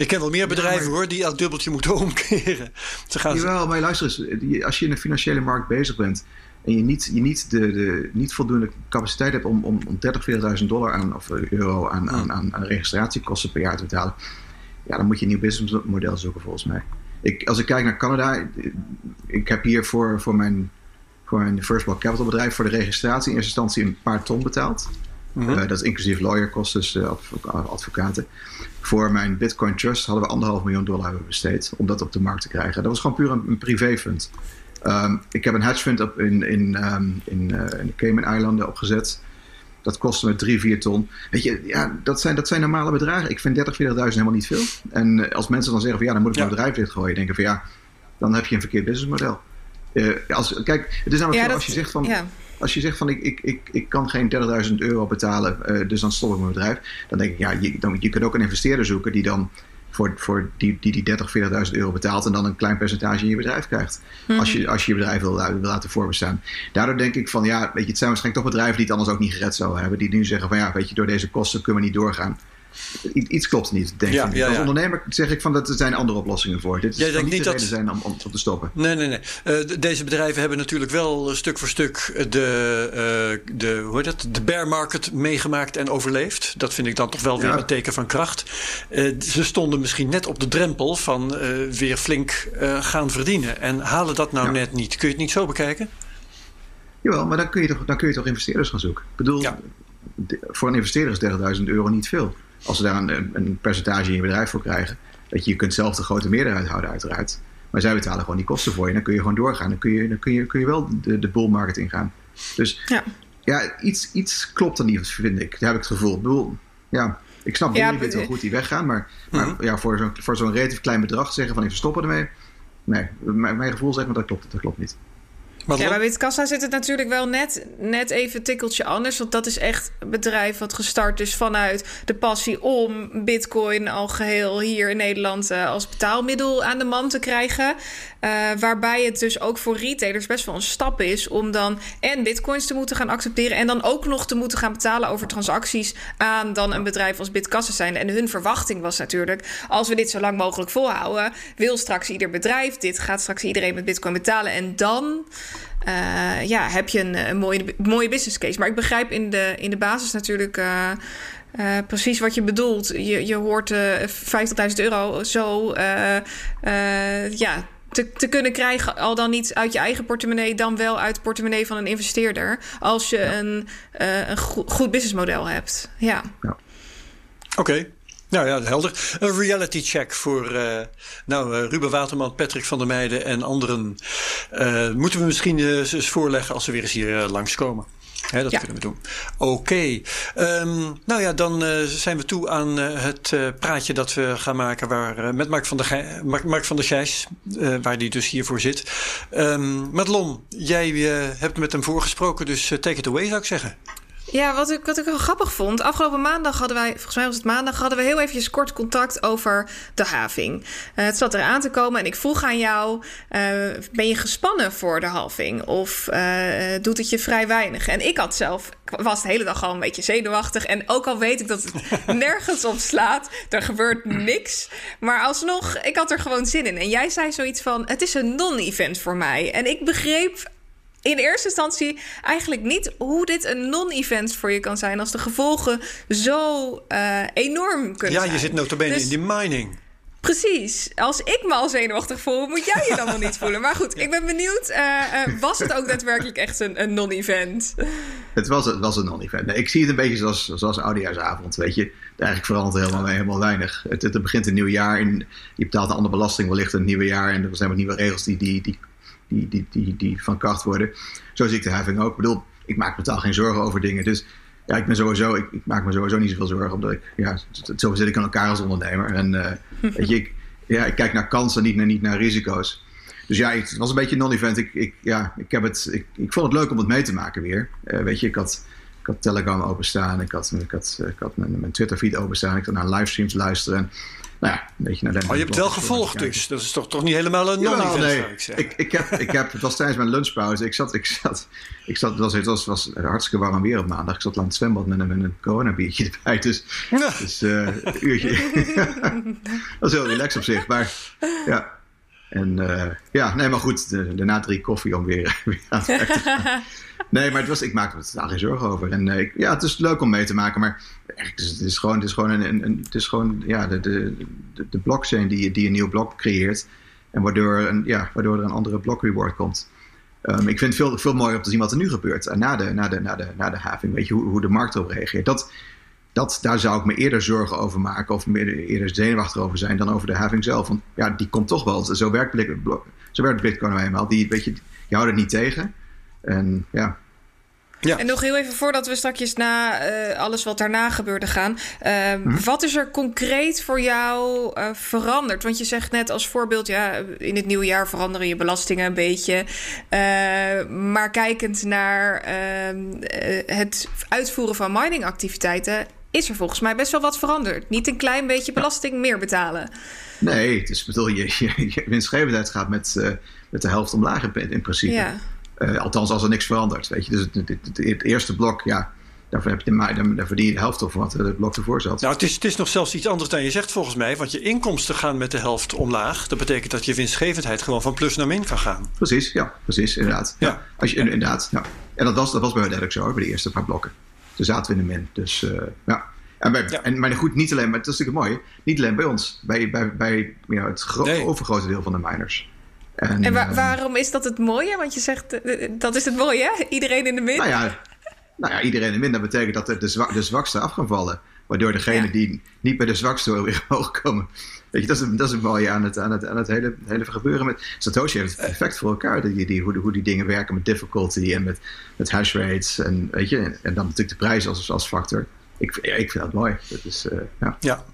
Speaker 1: Ik ken wel meer bedrijven ja, maar... hoor die dat dubbeltje moeten omkeren.
Speaker 3: Ze gaan Jawel, maar luister eens. Als je in de financiële markt bezig bent en je niet, je niet, de, de, niet voldoende capaciteit hebt om, om, om 30, 40.000 dollar aan, of euro aan, ja. aan, aan, aan registratiekosten per jaar te betalen, ja, dan moet je een nieuw businessmodel zoeken volgens mij. Ik, als ik kijk naar Canada, ik heb hier voor, voor, mijn, voor mijn First Block Capital bedrijf voor de registratie in eerste instantie een paar ton betaald. Mm -hmm. uh, dat is inclusief lawyerkosten, dus uh, advocaten. Voor mijn Bitcoin Trust hadden we anderhalf miljoen dollar besteed om dat op de markt te krijgen. Dat was gewoon puur een, een privéfund. Um, ik heb een hedge fund op in, in, um, in, uh, in de Cayman-eilanden opgezet. Dat kostte me 3, 4 ton. Weet je, ja, dat zijn, dat zijn normale bedragen. Ik vind 30, 40.000 helemaal niet veel. En als mensen dan zeggen van ja, dan moet ik ja. mijn bedrijf dichtgooien. denken van ja, dan heb je een verkeerd businessmodel. Uh, als, kijk, het is namelijk ja, zo, als je zegt van... Ja. Als je zegt van ik, ik, ik, ik kan geen 30.000 euro betalen, uh, dus dan stop ik mijn bedrijf. Dan denk ik, ja, je, dan, je kunt ook een investeerder zoeken die dan voor, voor die, die, die 30, 40.000 euro betaalt en dan een klein percentage in je bedrijf krijgt. Als, je, als je je bedrijf wil, wil laten voorbestaan. Daardoor denk ik van ja, weet je, het zijn waarschijnlijk toch bedrijven die het anders ook niet gered zouden hebben. Die nu zeggen van ja, weet je, door deze kosten kunnen we niet doorgaan. Iets klopt niet, denk ja, ik. Ja, Als ja. ondernemer zeg ik van dat er zijn andere oplossingen voor. Dit is niet
Speaker 1: de
Speaker 3: reden zijn om, om, te stoppen.
Speaker 1: Nee, nee, nee. Uh, deze bedrijven hebben natuurlijk wel stuk voor stuk de, uh, de, hoe heet het, de bear market meegemaakt en overleefd. Dat vind ik dan toch wel weer een teken van kracht. Uh, ze stonden misschien net op de drempel van weer flink gaan verdienen. En halen dat nou net niet. Kun je het niet zo bekijken?
Speaker 3: Jawel, maar dan kun je toch, dan kun je toch investeerders gaan zoeken. Ik bedoel, voor een investeerder is 30.000 euro niet veel als ze daar een, een, percentage in je bedrijf voor krijgen, dat je, je kunt zelf de grote meerderheid houden, uiteraard. Maar zij betalen gewoon die kosten voor je. Dan kun je gewoon doorgaan. Dan kun je, dan kun je, kun je wel de, de bull market ingaan. Dus ja, ja iets, iets klopt er niet, vind ik. Daar heb ik het gevoel. Ik bedoel, ja, ik snap ja, niet wel goed die weggaan. Maar, maar mm -hmm. ja, voor zo'n voor zo'n relatief klein bedrag zeggen van even stoppen ermee. Nee, mijn, mijn gevoel zegt me dat klopt. Dat klopt niet.
Speaker 2: Maar ja, bij Witkassa zit het natuurlijk wel net, net even een tikkeltje anders. Want dat is echt een bedrijf wat gestart is vanuit de passie om bitcoin al geheel hier in Nederland uh, als betaalmiddel aan de man te krijgen. Uh, waarbij het dus ook voor retailers best wel een stap is om dan en bitcoins te moeten gaan accepteren. En dan ook nog te moeten gaan betalen over transacties aan dan een bedrijf als Bitkassa zijn. En hun verwachting was natuurlijk, als we dit zo lang mogelijk volhouden, wil straks ieder bedrijf dit, gaat straks iedereen met bitcoin betalen. En dan ja, heb je een, een, mooie, mooie business case. Maar ik begrijp in de, in de basis natuurlijk. precies wat je bedoelt. Je, je hoort 50.000 euro zo ja, te, te kunnen krijgen, al dan niet uit je eigen portemonnee, dan wel uit de portemonnee van een investeerder. Als je een, een goed businessmodel hebt. Ja. ja.
Speaker 1: Oké. Nou ja, helder. Een reality check voor uh, nou, uh, Ruben Waterman, Patrick van der Meijden en anderen. Uh, moeten we misschien eens voorleggen als ze weer eens hier langskomen. Hè, dat kunnen we doen. Oké. Okay. Um, nou ja, dan uh, zijn we toe aan uh, het uh, praatje dat we gaan maken waar, met Mark van der, Gij Mark, Mark van der Gijs, waar die dus hiervoor zit. Um, Madelon, jij hebt met hem voorgesproken, dus take it away zou ik zeggen.
Speaker 2: Ja, wat ik, wat ik wel grappig vond. Afgelopen maandag hadden wij, volgens mij was het maandag, hadden we heel eventjes kort contact over de having. Uh, het zat er aan te komen en ik vroeg aan jou: uh, ben je gespannen voor de halving? Of uh, doet het je vrij weinig? En ik had zelf, was de hele dag al een beetje zenuwachtig. En ook al weet ik dat het nergens op slaat, er gebeurt niks. Maar alsnog, ik had er gewoon zin in. En jij zei zoiets van: het is een non-event voor mij. En ik begreep in eerste instantie eigenlijk niet hoe dit een non-event voor je kan zijn als de gevolgen zo uh, enorm kunnen
Speaker 1: ja,
Speaker 2: zijn.
Speaker 1: Ja, je zit notabene dus, in die mining.
Speaker 2: Precies. Als ik me al zenuwachtig voel, moet jij je dan wel niet voelen. Maar goed, ik ben benieuwd. Uh, uh, was het ook daadwerkelijk echt een, een non-event?
Speaker 3: Het was, het was een non-event. Nee, ik zie het een beetje zoals, zoals oudejaarsavond, weet je. Eigenlijk verandert helemaal, helemaal weinig. Het, het, begint een nieuw jaar en je betaalt een andere belasting wellicht een nieuwe jaar. En er zijn wat nieuwe regels die, die, die die, die, die, die van kracht worden. Zo zie ik de heffing ook. Ik bedoel, ik maak me totaal geen zorgen over dingen. Dus ja, ik ben sowieso, ik, ik, maak me sowieso niet zoveel zorgen. Omdat ik, ja, zo zit ik aan elkaar als ondernemer. En uh, weet je, ik, ja, ik kijk naar kansen, niet naar, niet naar risico's. Dus ja, het was een beetje een non-event. Ik, ik, ja, ik, heb het, ik, ik vond het leuk om het mee te maken weer. Uh, weet je, ik had, ik had Telegram openstaan. Ik had, ik had, ik had mijn, mijn Twitter-feed openstaan. Ik kon naar livestreams luisteren nou ja, een beetje naar de.
Speaker 1: Oh, je hebt wel gevolgd dus. Dat is toch, toch niet helemaal een non-event, nee. ik
Speaker 3: Ik, ik, heb, ik heb, het was tijdens mijn lunchpauze. Ik zat, ik zat, ik zat, het was, het was, was hartstikke warm weer op maandag. Ik zat aan het zwembad met een, met een coronabiertje erbij. Dus, ja. dus uh, een uurtje. dat is heel relaxed op zich. Maar ja. En uh, ja, nee, maar goed. Daarna drie koffie om weer, weer aan het werk te gaan. Nee, maar het was, ik maakte me daar geen zorgen over. En uh, ja, het is leuk om mee te maken, maar het is gewoon, het is gewoon, een, een, het is gewoon ja, de, de, de blockchain die, die een nieuw blok creëert. En waardoor, een, ja, waardoor er een andere block reward komt. Um, ik vind het veel, veel mooier om te zien wat er nu gebeurt. En na de, na de, na de, na de having, weet je, hoe, hoe de markt erop reageert. Dat, dat, daar zou ik me eerder zorgen over maken of meer, eerder zenuwachtig over zijn dan over de having zelf. Want ja, die komt toch wel. Zo werkt, zo werkt Bitcoin nou eenmaal. Die, weet je, je houdt het niet tegen. En ja,
Speaker 2: ja. En nog heel even voordat we straks na uh, alles wat daarna gebeurde gaan. Uh, hm? Wat is er concreet voor jou uh, veranderd? Want je zegt net als voorbeeld, ja, in het nieuwe jaar veranderen je belastingen een beetje. maar kijkend naar ehm, het uitvoeren van miningactiviteiten, is er volgens mij best wel wat veranderd. Niet een klein beetje belasting meer betalen.
Speaker 3: Nee, het is bedoel, je, je, je winstgevendheid gaat met, met de helft omlaag in, in principe. Ja. Uh, althans, als er niks verandert. Weet je. Dus het, het, het, eerste blok, ja, daarvoor, heb je daar verdien je de helft of wat het blok ervoor zat.
Speaker 1: Nou, het is, het is nog zelfs iets anders dan je zegt volgens mij. Want je inkomsten gaan met de helft omlaag. Dat betekent dat je winstgevendheid gewoon van plus naar min kan gaan.
Speaker 3: Precies, ja, precies, inderdaad. Ja. Als je, inderdaad, ja. En dat was, dat was bij eigenlijk zo, bij de eerste paar blokken. Toen zaten we in de min. Dus uh, ja. En, bij, ja. en maar goed, niet alleen, maar dat is natuurlijk mooi. Niet alleen bij ons, bij, bij, bij ja, het nee. overgrote deel van de miners.
Speaker 2: En, en eh, waarom is dat het mooie? Want je zegt, eh, eh, dat is het mooie, hè? Iedereen in de min.
Speaker 3: Nou ja, nou ja iedereen in de min. Dat betekent dat de, zwak, de zwakste af gaan vallen. Waardoor degene die niet bij de zwakste weer omhoog komen. Weet je, dat is, dat is het mooie aan het, aan het, aan het hele, hele gebeuren. Met, Satoshi heeft het perfect voor elkaar. Die, die, hoe, hoe die dingen werken met difficulty en met, met hash rates. En, weet je, en, dan natuurlijk de prijs als, als factor. Ik, ik vind dat mooi. Dat is, uh, ja.
Speaker 1: ja.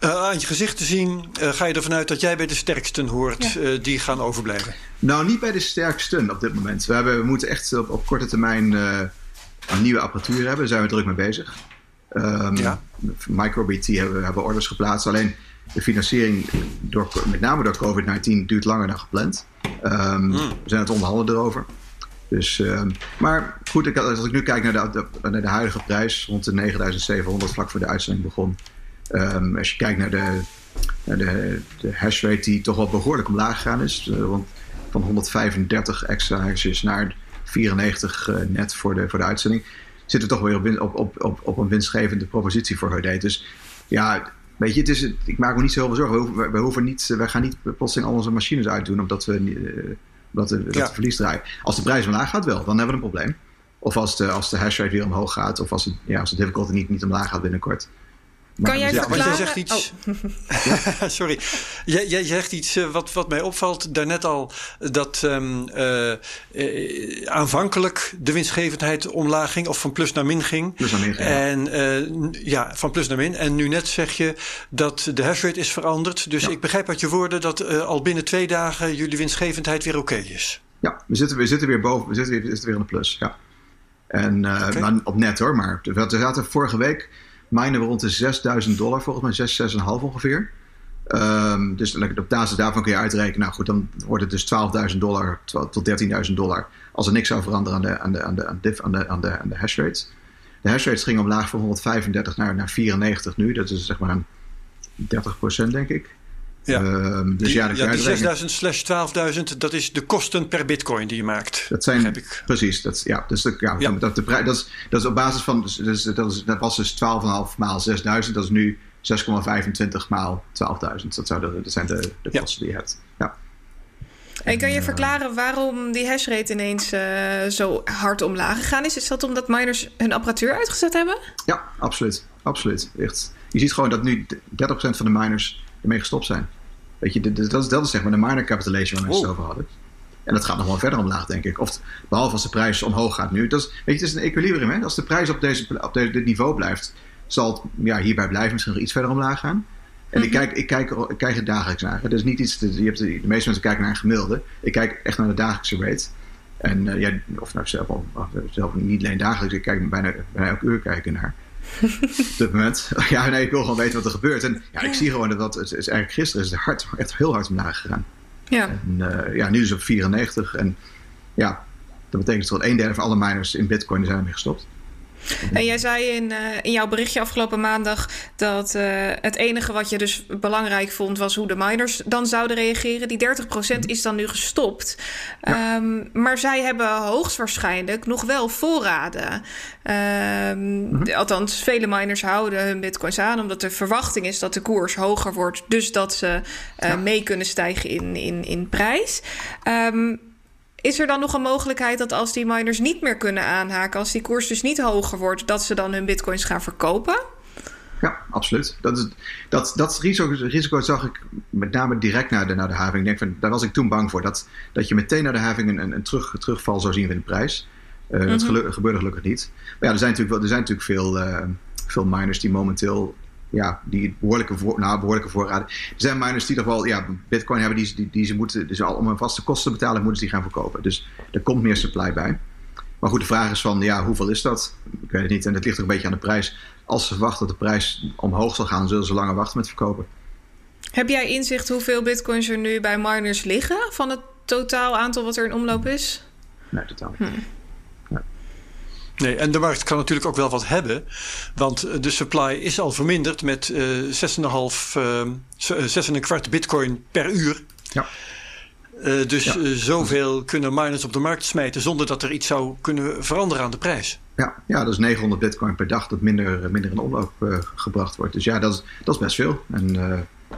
Speaker 1: Uh, aan je gezicht te zien, uh, ga je ervan uit dat jij bij de sterksten hoort ja. uh, die gaan overblijven?
Speaker 3: Nou, niet bij de sterksten op dit moment. We, hebben, we moeten echt op, op korte termijn een nieuwe apparatuur hebben. Daar zijn we druk mee bezig. Um, ja. MicroBT hebben, hebben orders geplaatst. Alleen de financiering, door, met name door COVID-19, duurt langer dan gepland. Um, mm. We zijn het onderhandelen erover. Dus, um, maar goed, als ik nu kijk naar de, naar de huidige prijs, rond de 9700 vlak voor de uitzending begon Um, als je kijkt naar de, naar de, de hash rate die toch wel behoorlijk omlaag gegaan is. Uh, want van 135 extra hashes naar 94 net voor de, voor de uitzending. Zitten we toch weer op, op, op, op een winstgevende propositie voor Hudate. Dus ja, weet je, het is, ik maak me niet zo veel zorgen. We hoeven, we hoeven niet, wij gaan niet plotseling al onze machines uitdoen omdat we, omdat we, dat verlies draaien. Als de prijs omlaag gaat, wel, dan hebben we een probleem. Of als de, als de hashrate weer omhoog gaat, of als, het, ja, als de difficulty niet, niet omlaag gaat binnenkort.
Speaker 2: Kan jij
Speaker 1: ja,
Speaker 2: verklaren?
Speaker 1: jij zegt iets. Oh. Sorry. Jij, jij, zegt iets uh, wat, wat mij opvalt daarnet al. Dat um, uh, uh, aanvankelijk de winstgevendheid omlaag ging, of van plus naar min ging.
Speaker 3: Plus naar min ging.
Speaker 1: En ja, van plus naar min. En nu net zeg je dat de hashrate is veranderd. Dus ja. ik begrijp uit je woorden dat al binnen twee dagen jullie winstgevendheid weer oké okay is.
Speaker 3: Ja, we zitten, we zitten weer boven, we zitten weer, we zitten weer in de plus. Ja. En uh, okay. nou, op net hoor, maar we zaten vorige week minen we rond de 6000 dollar, volgens mij 6, 6,5 ongeveer. Um, dus op basis daarvan kun je uitrekenen, nou goed, dan wordt het dus 12.000 dollar tot 13.000 dollar als er niks zou veranderen aan de, aan de, aan de, aan de, aan de, de, hash rate. De hash rate ging omlaag van 135 naar, naar 94 nu, dat is zeg maar een 30% denk ik.
Speaker 1: Ja, um, dus die, ja, ja, die 6000 slash 12.000, dat is de kosten per bitcoin die je maakt.
Speaker 3: Dat zijn, heb ik. precies, dat, ja, dus de, ja, ja. Dat, de dat, is, dat is op basis van, dus, dus, dat, is, dat was dus 12,5 maal 6000, dat is nu 6,25 maal 12.000. Dat, zou de, dat zijn de, de kosten ja. die je hebt. Ja.
Speaker 2: En kan je verklaren waarom die hashrate ineens uh, zo hard omlaag gegaan is? Is dat omdat miners hun apparatuur uitgezet hebben?
Speaker 3: Ja, absoluut. absoluut. Echt. Je ziet gewoon dat nu 30% van de miners ermee gestopt zijn. Weet je, dat is, dat is zeg maar de minor capitalization waar mensen het over hadden. En dat gaat nog wel verder omlaag, denk ik. Of behalve als de prijs omhoog gaat nu. Dat is, weet je, het is een equilibrium. Hè? Als de prijs op, deze, op deze, dit niveau blijft, zal het ja, hierbij blijven, misschien nog iets verder omlaag gaan. En ik, kijk, ik, kijk, ik kijk er dagelijks naar. Dat is niet iets. Je hebt de, meeste mensen kijken naar een gemiddelde. Ik kijk echt naar de dagelijkse rate. En uh, ja, of nou zelf, zelf niet alleen dagelijks, ik kijk bijna, bijna elke uur kijken naar op dit moment. Ja, nee, ik wil gewoon weten wat er gebeurt. En ja, ik zie gewoon dat, dat het is eigenlijk gisteren is het hard, echt heel hard omlaag gegaan.
Speaker 2: Ja.
Speaker 3: En, uh, ja, nu is het op 94. En ja, dat betekent dat een derde van alle miners in Bitcoin zijn ermee gestopt.
Speaker 2: En jij zei in, uh, in jouw berichtje afgelopen maandag dat uh, het enige wat je dus belangrijk vond was hoe de miners dan zouden reageren. Die 30% is dan nu gestopt. Ja. Um, maar zij hebben hoogstwaarschijnlijk nog wel voorraden. Um, mm-hmm. Althans, vele miners houden hun bitcoins aan omdat de verwachting is dat de koers hoger wordt. Dus dat ze ja. mee kunnen stijgen in, in, in prijs. Um, is er dan nog een mogelijkheid dat als die miners niet meer kunnen aanhaken, als die koers dus niet hoger wordt, dat ze dan hun bitcoins gaan verkopen?
Speaker 3: Ja, absoluut. Dat, is, dat, dat risico, risico zag ik met name direct naar de, naar de having. Ik denk van, daar was ik toen bang voor. Dat, dat je meteen naar de having een, een, een terug, terugval zou zien in de prijs. Uh. Dat gelu- gebeurde gelukkig niet. Maar ja, er zijn natuurlijk, er zijn natuurlijk veel, uh, veel miners die momenteel ja, die behoorlijke, voor, nou, behoorlijke voorraden. Er zijn miners die toch wel ja, bitcoin hebben die, die, die ze moeten, dus al om hun vaste kosten te betalen, moeten ze die gaan verkopen. Dus er komt meer supply bij. Maar goed, de vraag is van, ja, hoeveel is dat? Ik weet het niet. En het ligt ook een beetje aan de prijs. Als ze verwachten dat de prijs omhoog zal gaan, zullen ze langer wachten met verkopen.
Speaker 2: Heb jij inzicht hoeveel bitcoins er nu bij miners liggen van het totaal aantal wat er in omloop is?
Speaker 3: Nee, totaal niet. Hm.
Speaker 1: Nee, en de markt kan natuurlijk ook wel wat hebben. Want de supply is al verminderd met uh, 6,5, uh, 6 kwart bitcoin per uur.
Speaker 3: Ja.
Speaker 1: Uh, dus ja. uh, zoveel kunnen miners op de markt smijten zonder dat er iets zou kunnen veranderen aan de prijs.
Speaker 3: Ja, ja dat is 900 bitcoin per dag dat minder, minder in omloop uh, gebracht wordt. Dus ja, dat is, dat is best veel. En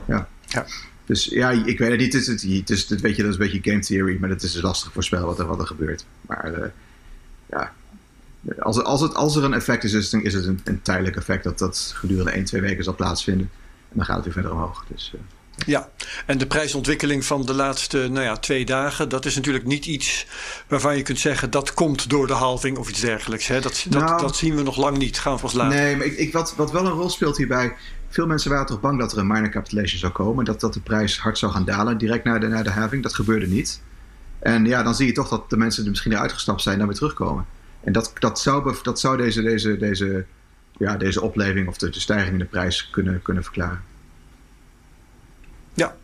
Speaker 3: ja.
Speaker 1: ja.
Speaker 3: Dus ja, ik weet het niet. Het is, het is, het, weet je, dat is een beetje game theory, maar het is dus lastig voorspellen wat er, wat er gebeurt. Maar ja, als, als, het, als er een effect is, is het, is het een, een, tijdelijk effect dat dat gedurende 1, 2 weken zal plaatsvinden. En dan gaat het weer verder omhoog. Dus, uh,
Speaker 1: ja, en de prijsontwikkeling van de laatste nou ja, twee dagen, dat is natuurlijk niet iets waarvan je kunt zeggen dat komt door de halving of iets dergelijks. Hè? Dat, dat, nou, dat zien we nog lang niet. Gaan we pas later.
Speaker 3: Nee, maar ik, ik, wat, wat wel een rol speelt hierbij. Veel mensen waren toch bang dat er een minor capitulation zou komen. Dat, dat de prijs hard zou gaan dalen direct naar de, naar de halving. Dat gebeurde niet. En ja, dan zie je toch dat de mensen die misschien eruit gestapt zijn dan weer terugkomen. En dat, dat zou, dat zou deze, deze, deze, ja, deze opleving of de, de stijging in de prijs kunnen, kunnen verklaren.
Speaker 1: Ja,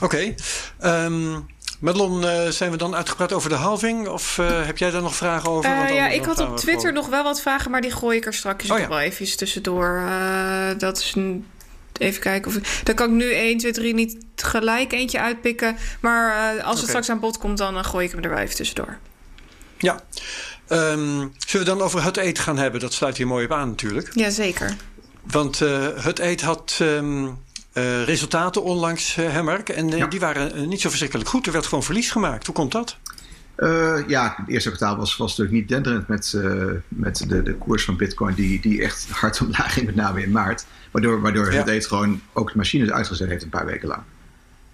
Speaker 1: oké. Okay. Um, Madelon, uh, zijn we dan uitgepraat over de halving? Of uh, heb jij daar nog vragen over?
Speaker 2: Uh, ja, ik had op Twitter nog wel wat vragen, maar die gooi ik er straks oh, ja. wel even tussendoor. dat is een even kijken. Of, dan kan ik nu 1, 2, 3 niet gelijk eentje uitpikken. Maar uh, als het straks aan bod komt, dan gooi ik hem er wel even tussendoor.
Speaker 1: Ja. Um, zullen we dan over het eet gaan hebben? Dat sluit hier mooi op aan natuurlijk.
Speaker 2: Jazeker.
Speaker 1: Want uh, het eet had um, uh, resultaten onlangs, uh, Hemmerk. En ja. die waren niet zo verschrikkelijk goed. Er werd gewoon verlies gemaakt. Hoe komt dat?
Speaker 3: ja, het eerste kwartaal was, was natuurlijk niet denderend met, met de, de koers van Bitcoin, die, die echt hard omlaag ging, met name in maart. Waardoor, waardoor ja. het eet gewoon ook de machines uitgezet heeft een paar weken lang.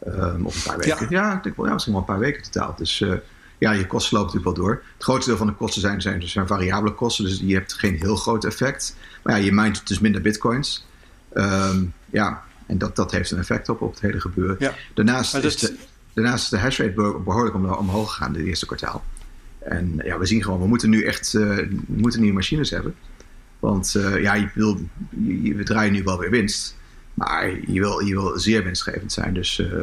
Speaker 3: Um, of een paar weken. Ja, ja ik denk wel, ja, misschien wel een paar weken totaal. Dus ja, je kosten lopen natuurlijk wel door. Het grootste deel van de kosten zijn, zijn, zijn variabele kosten, dus je hebt geen heel groot effect. Maar ja, je mijnt dus minder bitcoins. Um, ja, en dat, dat heeft een effect op, op het hele gebeuren. Ja. Daarnaast, dat... is de, daarnaast is de hashrate behoorlijk omhoog gegaan in het eerste kwartaal. En ja, we zien gewoon, we moeten nu echt uh, we moeten nieuwe machines hebben. Want uh, ja, je wil, je, we draaien nu wel weer winst. Maar je wil, je wil zeer winstgevend zijn. Dus uh,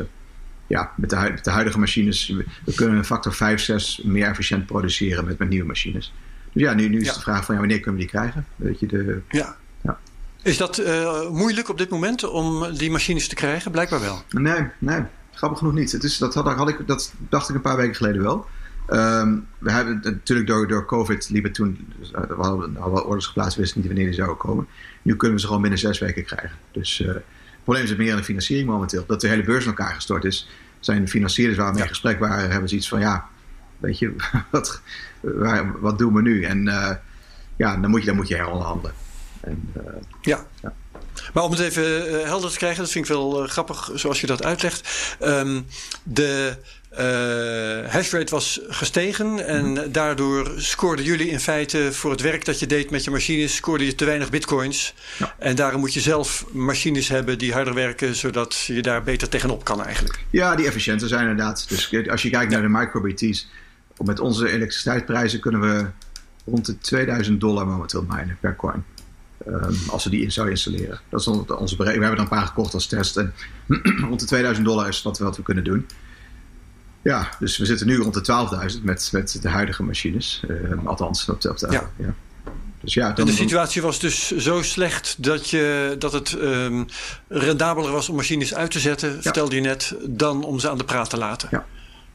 Speaker 3: ja, met de, met de, huidige machines, we kunnen een factor 5, 6 meer efficiënt produceren met, met nieuwe machines. Dus ja, nu, nu is ja. de vraag van ja, wanneer kunnen we die krijgen? Weet je, de,
Speaker 1: ja. ja. Is dat uh, moeilijk op dit moment om die machines te krijgen? Blijkbaar wel.
Speaker 3: Nee, nee grappig genoeg niet. Het is, dat, had, had ik, dat dacht ik een paar weken geleden wel. Um, we hebben natuurlijk door, door COVID liepen toen, we hadden, hadden orders geplaatst, wisten niet wanneer die zouden komen. Nu kunnen we ze gewoon binnen zes weken krijgen. Dus uh, het probleem is meer aan de financiering momenteel. Dat de hele beurs in elkaar gestort is. Zijn financierders waar we mee in gesprek waren, hebben ze iets van ja, weet je, wat, waar, wat doen we nu? En uh, ja, dan moet je, dan moet je heronderhandelen. En, uh,
Speaker 1: ja. ja. Maar om het even uh, helder te krijgen, dat vind ik wel grappig zoals je dat uitlegt. Um, de hashrate was gestegen en daardoor scoorden jullie in feite voor het werk dat je deed met je machines, scoorde je te weinig bitcoins. Ja. En daarom moet je zelf machines hebben die harder werken, zodat je daar beter tegenop kan eigenlijk.
Speaker 3: Ja, die efficiënter zijn inderdaad. Dus als je kijkt naar de microBT's, met onze elektriciteitsprijzen kunnen we rond de 2000 dollar momenteel minen per coin. Um, als we die in zouden installeren. Dat is onze berekening. We hebben er een paar gekocht als test. En rond de 2000 dollar is wat we, wat we kunnen doen. Ja, dus we zitten nu rond de 12.000 met, met de huidige machines. Uh, althans, op de, op de ja. ja.
Speaker 1: Dus ja, dan, de situatie was dus zo slecht dat, je, dat het um, rendabeler was om machines uit te zetten, ja. vertelde je net, dan om ze aan de praat te laten.
Speaker 2: Ja.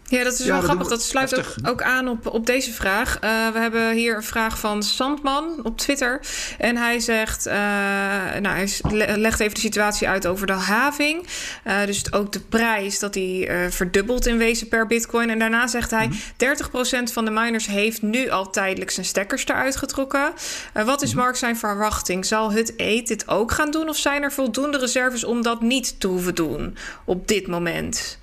Speaker 2: Ja, dat is ja, wel grappig. Dat sluit ook, ook, aan op, op deze vraag. Uh, we hebben hier een vraag van Sandman op Twitter. En hij zegt, uh, nou, hij legt even de situatie uit over de having. Uh, dus ook de prijs dat die verdubbelt in wezen per bitcoin. En daarna zegt hij, mm -hmm. 30% van de miners heeft nu al tijdelijk zijn stekkers eruit getrokken. wat is -hmm. Mark zijn verwachting? Zal het eet dit ook gaan doen? Of zijn er voldoende reserves om dat niet te hoeven doen op dit moment?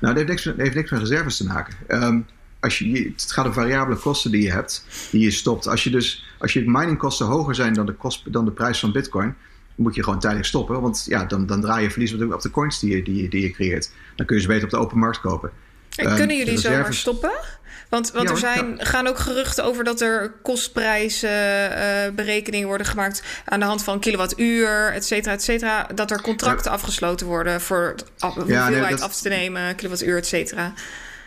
Speaker 3: Nou, dat heeft niks, dat heeft niks met reserves te maken. Um, als je, het gaat om variabele kosten die je hebt, die je stopt. Als je dus, als je miningkosten hoger zijn dan de, kost, dan de prijs van bitcoin, moet je gewoon tijdelijk stoppen. Want ja, dan, dan draai je verlies op de coins die je, die, die je creëert. Dan kun je ze beter op de open markt kopen.
Speaker 2: En um, kunnen jullie reserves... zomaar stoppen? Want, want ja, er zijn, ja. gaan ook geruchten over dat er kostprijsberekeningen uh, worden gemaakt aan de hand van kilowattuur, et cetera, et cetera. Dat er contracten ja. afgesloten worden voor af, hoeveelheid nee, dat... af te nemen, kilowattuur, et cetera.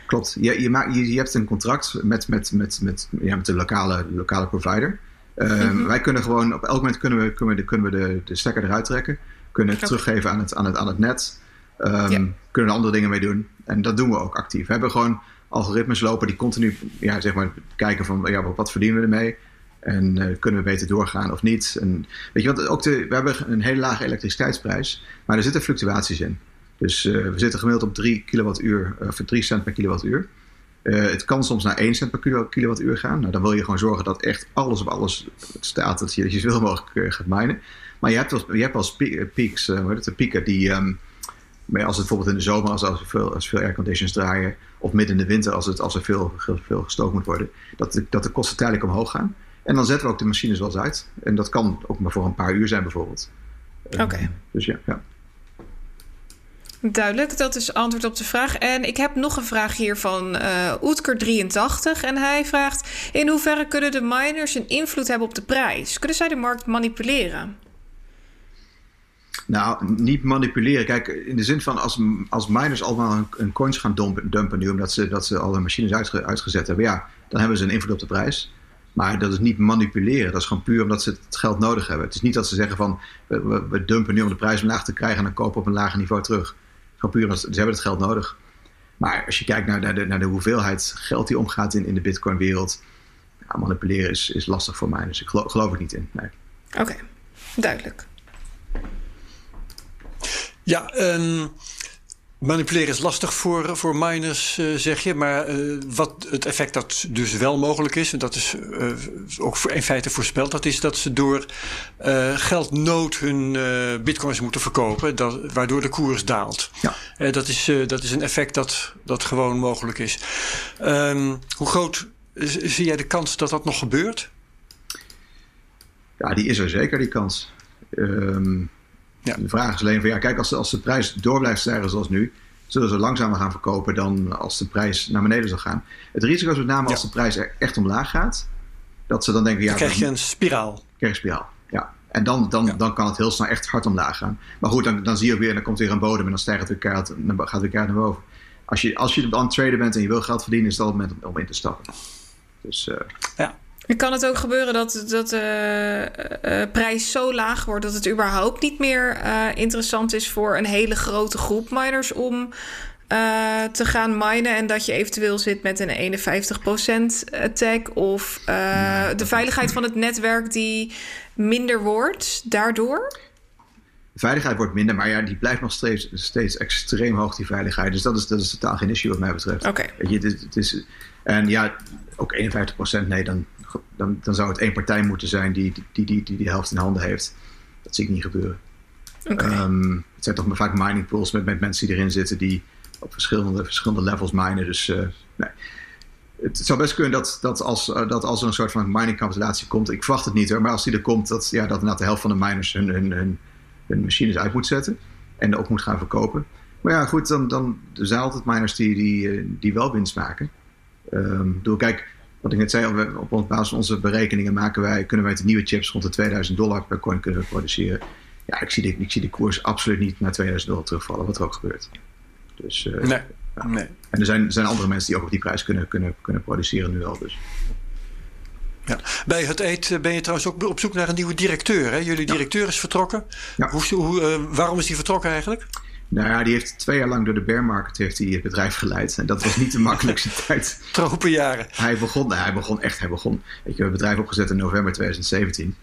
Speaker 3: Klopt. Je, je, maakt, je, je hebt een contract met, met, met, met, ja, met de lokale, lokale provider. Uh, mm -hmm. Wij kunnen gewoon op elk moment kunnen we, kunnen we, de, kunnen we de, de stekker eruit trekken. Kunnen het teruggeven aan het, aan het, aan het net. Um, kunnen er andere dingen mee doen. En dat doen we ook actief. We hebben gewoon algoritmes lopen die continu ja, zeg maar, kijken van ja, wat verdienen we ermee? En uh, kunnen we beter doorgaan of niet? En, weet je wat, ook de, we hebben een hele lage elektriciteitsprijs, maar er zitten fluctuaties in. Dus uh, we zitten gemiddeld op 3 kilowattuur, of 3 cent per kilowattuur. Het kan soms naar 1 cent per kilowattuur gaan. Nou, dan wil je gewoon zorgen dat echt alles op alles staat, dat je, dat je zoveel mogelijk gaat minen. Maar je hebt wel, je hebt wel peaks, de pieken die, um, als het bijvoorbeeld in de zomer, als, als, veel, als veel airconditions draaien, of midden in de winter, als, het, als er veel, veel gestookt moet worden, dat de, dat de kosten tijdelijk omhoog gaan. En dan zetten we ook de machines wel eens uit. En dat kan ook maar voor een paar uur zijn, bijvoorbeeld.
Speaker 2: Oké. Okay. Uh,
Speaker 3: dus ja, ja.
Speaker 2: Duidelijk, dat is antwoord op de vraag. En ik heb nog een vraag hier van uh, Oetker83. En hij vraagt: In hoeverre kunnen de miners een invloed hebben op de prijs? Kunnen zij de markt manipuleren?
Speaker 3: Nou, niet manipuleren. Kijk, in de zin van als, als miners allemaal een, coins gaan dumpen, dumpen, nu, omdat ze, dat ze al hun machines uitge, uitgezet hebben, ja, dan hebben ze een invloed op de prijs. Maar dat is niet manipuleren. Dat is gewoon puur omdat ze het geld nodig hebben. Het is niet dat ze zeggen van we, we dumpen nu om de prijs omlaag te krijgen en dan kopen op een lager niveau terug. Gewoon puur omdat ze, hebben het geld nodig. Maar als je kijkt naar, naar, de, hoeveelheid geld die omgaat in, in de Bitcoin-wereld, manipuleren is, is lastig voor mij. Dus ik geloof, geloof niet in. Nee.
Speaker 2: Oké, duidelijk.
Speaker 1: Ja, um, Manipuleren is lastig voor, voor miners, uh, zeg je. Maar uh, wat het effect dat dus wel mogelijk is, en dat is uh, ook in feite voorspeld, dat is dat ze door geldnood hun bitcoins moeten verkopen, dat, waardoor de koers daalt. Ja. dat, is, dat is een effect dat, dat gewoon mogelijk is. Um, hoe groot zie jij de kans dat dat nog gebeurt?
Speaker 3: Ja, die is er zeker, die kans. Um, ja. De vraag is alleen van ja, kijk, als de, als de prijs door blijft stijgen zoals nu, zullen ze langzamer gaan verkopen dan als de prijs naar beneden zal gaan. Het risico is met name als de prijs er echt omlaag gaat, dat ze dan denken ja.
Speaker 1: Dan krijg je een spiraal.
Speaker 3: Krijg je een spiraal, ja. En dan, dan, dan kan het heel snel echt hard omlaag gaan. Maar goed, dan, dan zie je weer, dan komt weer een bodem en dan stijgt het weer keihard, dan gaat het weer naar boven. Als je, als je aan het traden bent en je wil geld verdienen, is dat het moment om in te stappen. Dus, uh,
Speaker 1: ja.
Speaker 2: Kan het ook gebeuren dat, dat de uh, uh, prijs zo laag wordt dat het überhaupt niet meer uh, interessant is voor een hele grote groep miners om te gaan minen en dat je eventueel zit met een 51% attack of de veiligheid van het netwerk die minder wordt daardoor?
Speaker 3: Veiligheid wordt minder, maar ja, die blijft nog steeds, steeds extreem hoog, die veiligheid. Dus dat is, dat is totaal geen issue wat mij betreft.
Speaker 2: Oké.
Speaker 3: Okay. Het, is, en ja, ook 51%, nee, dan, dan, dan zou het één partij moeten zijn die die, die, die, die helft in handen heeft. Dat zie ik niet gebeuren.
Speaker 2: Okay. Um,
Speaker 3: het zijn toch vaak mining pools met, met mensen die erin zitten die op verschillende, verschillende levels minen. Dus uh, nee. Het zou best kunnen dat, dat, als, uh, dat als er een soort van mining capitulatie komt, ik verwacht het niet hoor, maar als die er komt, dat, ja, dat de helft van de miners hun, hun, hun, hun machines uit moet zetten en ook moet gaan verkopen. Maar ja, goed, dan, dan er zijn altijd miners die, die, eh, die wel winst maken. Um, door, kijk, wat ik net zei, op basis van onze berekeningen maken wij, kunnen wij de nieuwe chips rond de 2000 dollar per coin kunnen produceren. Ja, ik zie, de, ik zie de koers absoluut niet naar 2000 dollar terugvallen, wat er ook gebeurt. Dus, uh,
Speaker 1: nee, ja. nee.
Speaker 3: En er zijn, zijn andere mensen die ook op die prijs kunnen, kunnen, kunnen produceren nu al. Dus.
Speaker 1: Ja. Bij het eet ben je trouwens ook op zoek naar een nieuwe directeur. Hè? Jullie directeur is vertrokken.
Speaker 3: Ja.
Speaker 1: Hoe, hoe, uh, waarom is hij vertrokken eigenlijk?
Speaker 3: Nou ja, die heeft twee jaar lang door de bear market heeft hij het bedrijf geleid. En dat was niet de makkelijkste tijd.
Speaker 1: Tropenjaren.
Speaker 3: Hij begon, nou, hij begon echt, hij begon. We hebben het bedrijf opgezet in november 2017.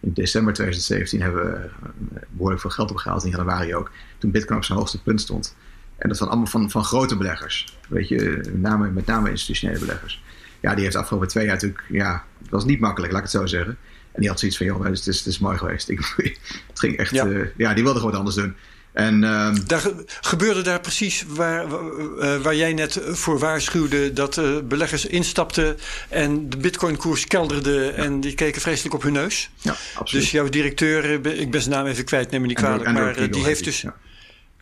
Speaker 3: In december 2017 hebben we eh, behoorlijk veel geld opgehaald, in januari ook. Toen Bitcoin op zijn hoogste punt stond. En dat van allemaal van, van grote beleggers. Weet je, met name, met name institutionele beleggers. Ja, die heeft de afgelopen twee jaar natuurlijk, ja, het was niet makkelijk, laat ik het zo zeggen. En die had zoiets van, joh, het is, het is mooi geweest. Ik, het ging echt, ja. Uh, ja, die wilde gewoon anders doen. En, uh,
Speaker 1: daar gebeurde daar precies waar, uh, waar jij net voor waarschuwde dat uh, beleggers instapten en de bitcoinkoers kelderde ja. en die keken vreselijk op hun neus.
Speaker 3: Ja, absoluut.
Speaker 1: Dus jouw directeur, ik ben zijn naam even kwijt, neem me niet kwalijk, maar die heeft dus.
Speaker 3: Ja.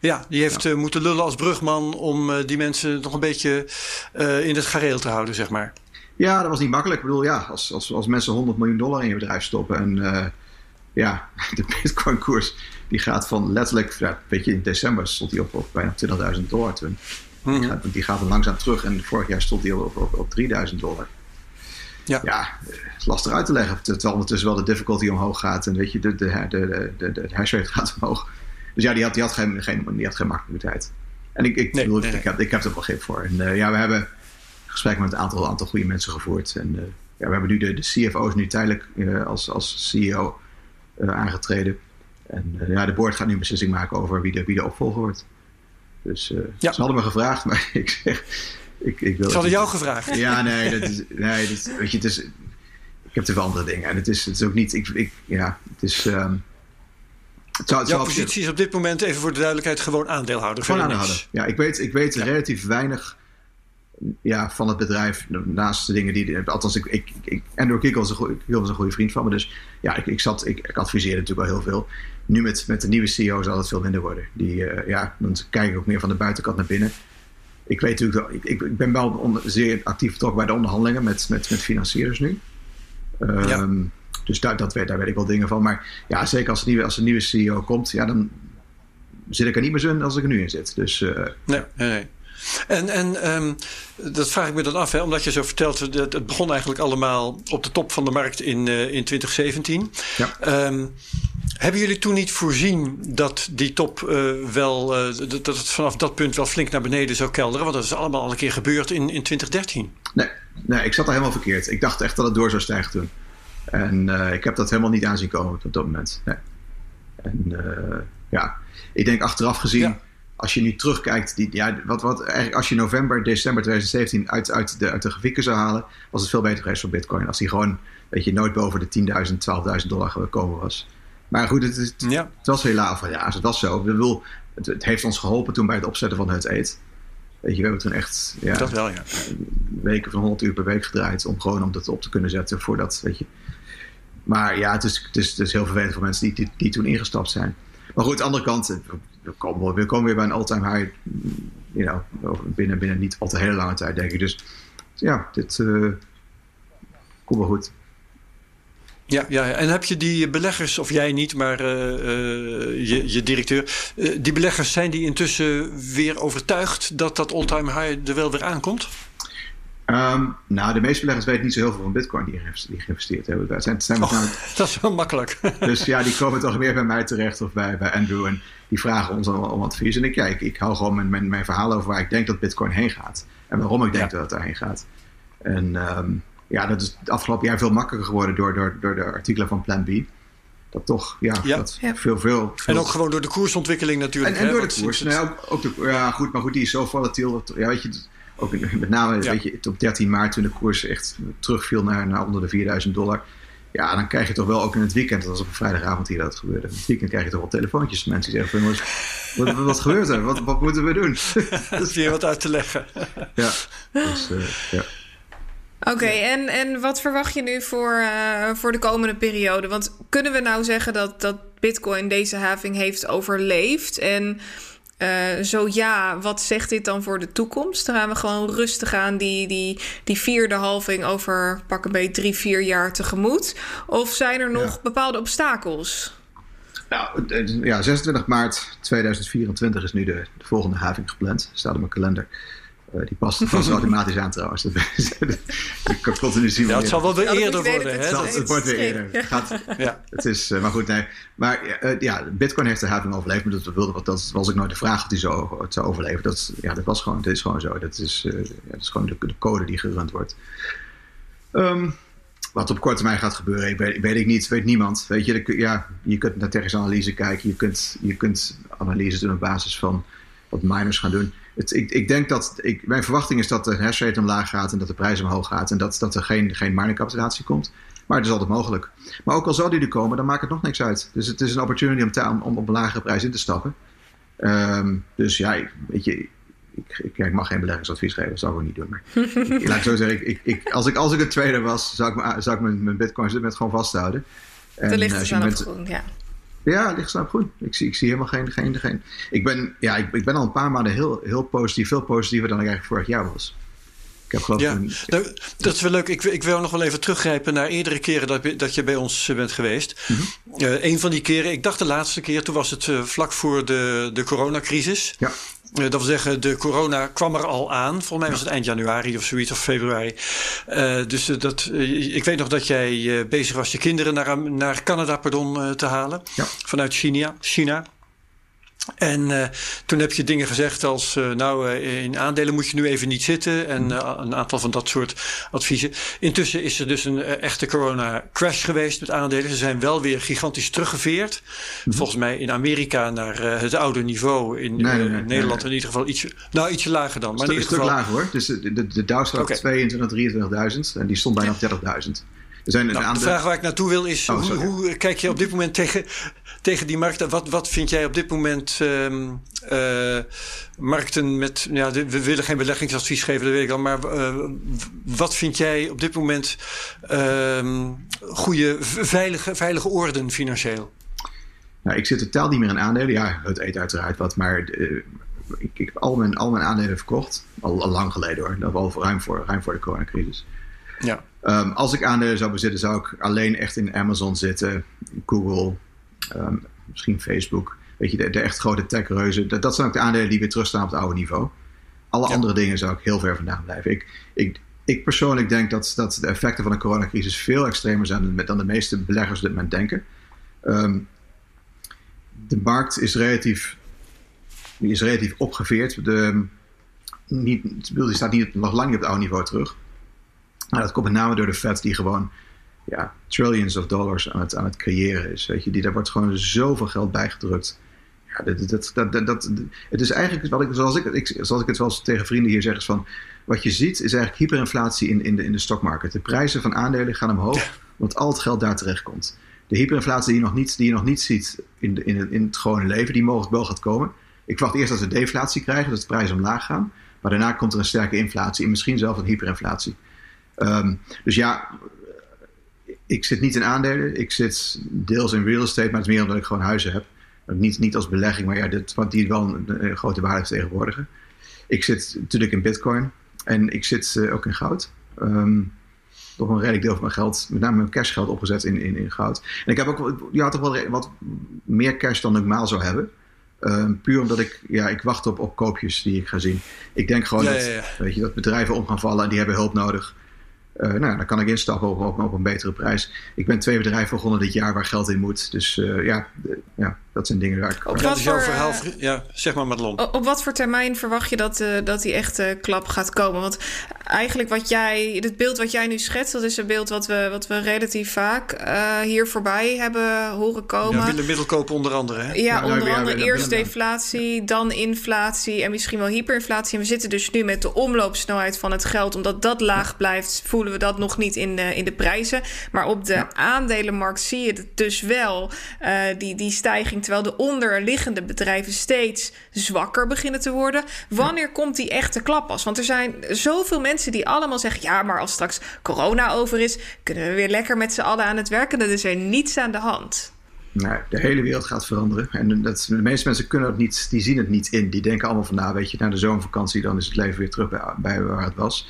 Speaker 1: Ja, die heeft ja. moeten lullen als brugman om die mensen nog een beetje in het gareel te houden, zeg maar.
Speaker 3: Ja, dat was niet makkelijk. Ik bedoel, ja, als, als, als mensen 100 miljoen dollar in je bedrijf stoppen en ja, de bitcoinkoers die gaat van letterlijk, ja, weet je, in december stond die op, op bijna 20.000 dollar toen. Mm -hmm. die, gaat, die gaat dan langzaam terug en vorig jaar stond die op, op, op 3000 dollar.
Speaker 1: Ja.
Speaker 3: ja, is lastig uit te leggen. Terwijl ondertussen wel de difficulty omhoog gaat en weet je, de, de, de, de, de hash rate gaat omhoog. Dus ja, die had, die had, geen, geen, die had geen makkelijkheid. En ik, ik,
Speaker 1: nee,
Speaker 3: bedoel,
Speaker 1: nee,
Speaker 3: ik, heb, ik heb er wel grip voor. En uh, ja, we hebben gesprekken met een aantal, aantal goede mensen gevoerd. En uh, ja, we hebben nu de, de CFO's nu tijdelijk uh, als, als CEO aangetreden. En uh, ja, de board gaat nu een beslissing maken over wie de, wie de opvolger wordt. Dus ja. ze hadden me gevraagd, maar ik zeg... Ik, ik wil
Speaker 1: ze hadden jou gevraagd?
Speaker 3: Ja, nee, dat is, nee dat, weet je, het is, ik heb te veel andere dingen. En het is, het is ook niet... Ik, ik, ja, het is... Um,
Speaker 1: het zou, het Jouw positie is op dit moment, even voor de duidelijkheid, gewoon aandeelhouder.
Speaker 3: Gewoon aandeelhouder. Ja, ik weet, ik weet ja. relatief weinig ja, van het bedrijf. Naast de dingen die. Althans, ik, ik, ik, Andrew Kikkel was, was een goede vriend van me. Dus ja, ik, ik, zat, ik, ik adviseerde natuurlijk wel heel veel. Nu met, met de nieuwe CEO zal het veel minder worden. Die, uh, ja, dan kijk ik ook meer van de buitenkant naar binnen. Ik weet natuurlijk, ik, ik, ik ben wel onder, zeer actief betrokken bij de onderhandelingen met, met, met financiers nu. Um, ja. Dus daar, dat weet, daar weet ik wel dingen van. Maar ja, zeker als, nieuwe, als een nieuwe CEO komt, ja, dan zit ik er niet meer zo in als ik er nu in zit. Dus, uh,
Speaker 1: nee, nee, nee. En, en um, dat vraag ik me dan af, hè, omdat je zo vertelt, dat het begon eigenlijk allemaal op de top van de markt in, uh, in 2017. Ja. Um, hebben jullie toen niet voorzien dat die top uh, wel, uh, dat het vanaf dat punt wel flink naar beneden zou kelderen? Want dat is allemaal al een keer gebeurd in, in 2013.
Speaker 3: Nee, nee, ik zat daar helemaal verkeerd. Ik dacht echt dat het door zou stijgen toen. En ik heb dat helemaal niet aanzien komen op dat moment. Nee. En ja, ik denk achteraf gezien. Ja als je nu terugkijkt, die, ja, wat, wat, eigenlijk als je november, december 2017 uit, uit, de, uit de grafieken zou halen, was het veel beter geweest voor Bitcoin. Als die gewoon, weet je, nooit boven de 10.000, 12.000 dollar gekomen was. Maar goed, het, het, ja. het was helaas van ja, het was zo. Ik bedoel, het, het, heeft ons geholpen toen bij het opzetten van het eet. Weet je, we hebben toen echt ja,
Speaker 1: dat wel, ja.
Speaker 3: weken van 100 uur per week gedraaid om gewoon om dat op te kunnen zetten voordat, weet je. Maar ja, het is, het is, het is heel vervelend voor mensen die, die, die toen ingestapt zijn. Maar goed, aan de andere kant, we komen, we komen weer bij een all-time high. You know, binnen, binnen niet al te hele lange tijd, denk ik. Dus ja, dit uh, komt wel goed.
Speaker 1: Ja, ja, en heb je die beleggers, of jij niet, maar uh, uh, je, je, directeur, die beleggers zijn die intussen weer overtuigd dat dat all-time high er wel weer aankomt?
Speaker 3: Um, nou, de meeste beleggers weten niet zo heel veel van Bitcoin die, die geïnvesteerd hebben. Dat, zijn, zijn
Speaker 1: oh, dat is wel makkelijk.
Speaker 3: dus ja, die komen toch meer bij mij terecht of bij, bij Andrew. En die vragen ons om, om advies. En ik, ja, ik, ik hou gewoon mijn, mijn, mijn, verhaal over waar ik denk dat Bitcoin heen gaat. En waarom ik denk dat het daarheen gaat. En um, ja, dat is het afgelopen jaar veel makkelijker geworden door, door, door de artikelen van Plan B. Dat toch, ja, ja. Dat Veel, veel, veel,
Speaker 1: En ook gewoon door de koersontwikkeling natuurlijk.
Speaker 3: En, en door de koers. Nee, ook, ook de, ja, goed, maar goed, die is zo volatiel. Dat, ja, weet je, ook met name weet je, op 13 maart toen de koers echt terugviel naar, naar onder de 4000 dollar. Ja, dan krijg je toch wel ook in het weekend, dat was op een vrijdagavond hier dat gebeurde. In het weekend krijg je toch wel telefoontjes van mensen die zeggen van, wat, wat, wat gebeurt er? Wat, wat moeten we doen?
Speaker 1: Dat is weer wat uit te leggen.
Speaker 3: ja, dus, uh, ja.
Speaker 2: Oké, okay, en, en wat verwacht je nu voor, uh, voor de komende periode? Want kunnen we nou zeggen dat, dat Bitcoin deze having heeft overleefd? En uh, zo ja, wat zegt dit dan voor de toekomst? Dan gaan we gewoon rustig aan die, die, die vierde halving over pak een beetje drie, vier jaar tegemoet? Of zijn er nog ja. bepaalde obstakels?
Speaker 3: Nou, ja, 26 maart 2024 is nu de, de volgende having gepland. Staat op mijn kalender. Uh, die past, past automatisch aan trouwens. ik kan continu zien.
Speaker 1: Ja, het zal wel weer eerder worden.
Speaker 3: Het, het, het, wordt weer eerder. Gaat, ja. het is, uh, maar goed, nee. Maar uh, ja, Bitcoin heeft de having overleefd. Maar dat, wilde, dat was ook nooit de vraag of die zo, het zou overleven. Dat, ja, dat, was gewoon, dat is gewoon zo. Dat is, ja, dat is gewoon de, de, code die gerund wordt. Um, wat op korte termijn gaat gebeuren, weet, weet ik niet, weet niemand. Weet je, ja, je kunt naar technische analyse kijken. Je kunt, je kunt analyse doen op basis van wat miners gaan doen het, ik, ik denk dat, ik, mijn verwachting is dat de hash rate omlaag gaat en dat de prijs omhoog gaat en dat, dat er geen, geen miningcapacitatie komt. Maar het is altijd mogelijk. Maar ook al zou die er komen, dan maakt het nog niks uit. Dus het is een opportunity om, te, om op een lagere prijs in te stappen. Um, dus ja, weet je, ik, ik, ik, mag geen beleggingsadvies geven, dat zou ik ook niet doen. Maar ik, laat ik zo zeggen, ik, ik, als, ik, als ik een tweede was, zou ik, zou ik mijn, mijn bitcoins met gewoon vasthouden.
Speaker 2: En, de lichten staan op groen, ja.
Speaker 3: Ja, ligt snap goed. Ik zie, ik zie helemaal geen, geen, geen. Ik ben, ja, ik, ik ben al een paar maanden heel, heel positief, veel positiever dan ik eigenlijk vorig jaar was. Ik heb geloof
Speaker 1: ja, een, nou, dat is wel leuk. Ik, ik wil nog wel even teruggrijpen naar eerdere keren dat, dat je bij ons bent geweest. Mm -hmm. uh, een van die keren, ik dacht de laatste keer, toen was het uh, vlak voor de, de coronacrisis.
Speaker 3: Ja.
Speaker 1: Uh, dat wil zeggen, de corona kwam er al aan. Volgens mij was het eind januari of zoiets, of februari. Uh, dus dat, uh, ik weet nog dat jij bezig was je kinderen naar, naar Canada pardon, te halen.
Speaker 3: Ja.
Speaker 1: Vanuit China. China. En uh, toen heb je dingen gezegd als, uh, nou, uh, in aandelen moet je nu even niet zitten. En een aantal van dat soort adviezen. Intussen is er dus een echte corona-crash geweest met aandelen. Ze zijn wel weer gigantisch teruggeveerd. Mm-hmm. Volgens mij in Amerika naar het oude niveau. In nee, nee, nee, Nederland in ieder geval iets, nou, ietsje lager dan.
Speaker 3: Maar
Speaker 1: een
Speaker 3: stuk lager hoor. Dus de, de, de Dow staat okay. 22.000, 23.000. En die stond bijna op 30.000.
Speaker 1: Nou, de vraag waar ik naartoe wil is: oh, hoe, hoe, kijk je op dit moment tegen, tegen die markten? Wat, wat vind jij op dit moment um, uh, markten met. Ja, we willen geen beleggingsadvies geven, dat weet ik al. Maar uh, wat vind jij op dit moment um, goede, veilige, veilige orden financieel?
Speaker 3: Nou, ik zit totaal niet meer in aandelen. Ja, het eet uiteraard wat, maar. Uh, ik, ik, heb al mijn, al mijn aandelen verkocht. Al, al lang geleden hoor. Dat al ruim voor, ruim voor de coronacrisis.
Speaker 1: Ja.
Speaker 3: Um, als ik aandelen zou bezitten, zou ik alleen echt in Amazon zitten, Google, um, misschien Facebook. Weet je, de, de echt grote techreuzen. Dat, dat zijn ook de aandelen die weer terugstaan op het oude niveau. alle andere dingen zou ik heel ver vandaan blijven. Ik, ik, ik persoonlijk denk dat, dat de effecten van de coronacrisis veel extremer zijn dan de meeste beleggers op dit moment denken. Um, de markt is relatief, is relatief opgeveerd. De, niet, die staat niet, nog lang niet op het oude niveau terug. Maar dat komt met name door de Fed die gewoon ja, trillions of dollars aan het, aan het creëren is. Weet je. Die, daar wordt gewoon zoveel geld bijgedrukt. Ja, dat, dat, dat, dat, het is eigenlijk, wat ik, zoals, ik, ik, zoals ik het wel eens tegen vrienden hier zeg, is van... Wat je ziet is eigenlijk hyperinflatie in, in, de, in de stockmarket. De prijzen van aandelen gaan omhoog, want al het geld daar terecht komt. De hyperinflatie die je nog niet, die je nog niet ziet in, de, in, het, in het gewone leven, die mogelijk wel gaat komen. Ik verwacht eerst dat we deflatie krijgen, dat de prijzen omlaag gaan. Maar daarna komt er een sterke inflatie en misschien zelfs een hyperinflatie. Um, dus ja, ik zit niet in aandelen. Ik zit deels in real estate, maar het is meer omdat ik gewoon huizen heb. Niet, niet als belegging, maar ja, dit, want die wel een, grote waarde vertegenwoordigen. Ik zit natuurlijk in bitcoin en ik zit uh, ook in goud. Um, toch een redelijk deel van mijn geld, met name mijn cashgeld, opgezet in, in, in goud. En ik heb ook ja, toch wel wat meer cash dan ik normaal zou hebben. Um, puur omdat ik, ja, ik wacht op, op koopjes die ik ga zien. Ik denk gewoon dat, Weet je, dat bedrijven om gaan vallen en die hebben hulp nodig. Uh, nou, dan kan ik instappen op, op, op, een betere prijs. Ik ben twee bedrijven begonnen dit jaar waar geld in moet. Dus uh, ja, ja, dat zijn dingen waar ik...
Speaker 1: Op wat voor, verhaal, ja, zeg maar Madelon.
Speaker 2: Op, op wat voor termijn verwacht je dat, uh, dat die echte klap gaat komen? Want eigenlijk wat jij, het beeld wat jij nu schetst... dat is een beeld wat we, wat we relatief vaak hier voorbij hebben horen komen.
Speaker 1: Ja, middelkoop onder andere. Hè?
Speaker 2: Ja, nou, onder andere eerst deflatie, dan inflatie en misschien wel hyperinflatie. En we zitten dus nu met de omloopsnelheid van het geld... omdat dat laag blijft, voelen we dat nog niet in de, in de prijzen. Maar op de aandelenmarkt zie je het dus wel, uh, die, die stijging terwijl de onderliggende bedrijven steeds zwakker beginnen te worden. Wanneer komt die echte klap pas? Want er zijn zoveel mensen die allemaal zeggen: ja, maar als straks corona over is, kunnen we weer lekker met z'n allen aan het werken. Dan is er niets aan de hand.
Speaker 3: Nou, de hele wereld gaat veranderen. En dat, de meeste mensen kunnen het niet, die zien het niet in. Die denken allemaal van, nou weet je, na de zomervakantie dan is het leven weer terug bij, bij waar het was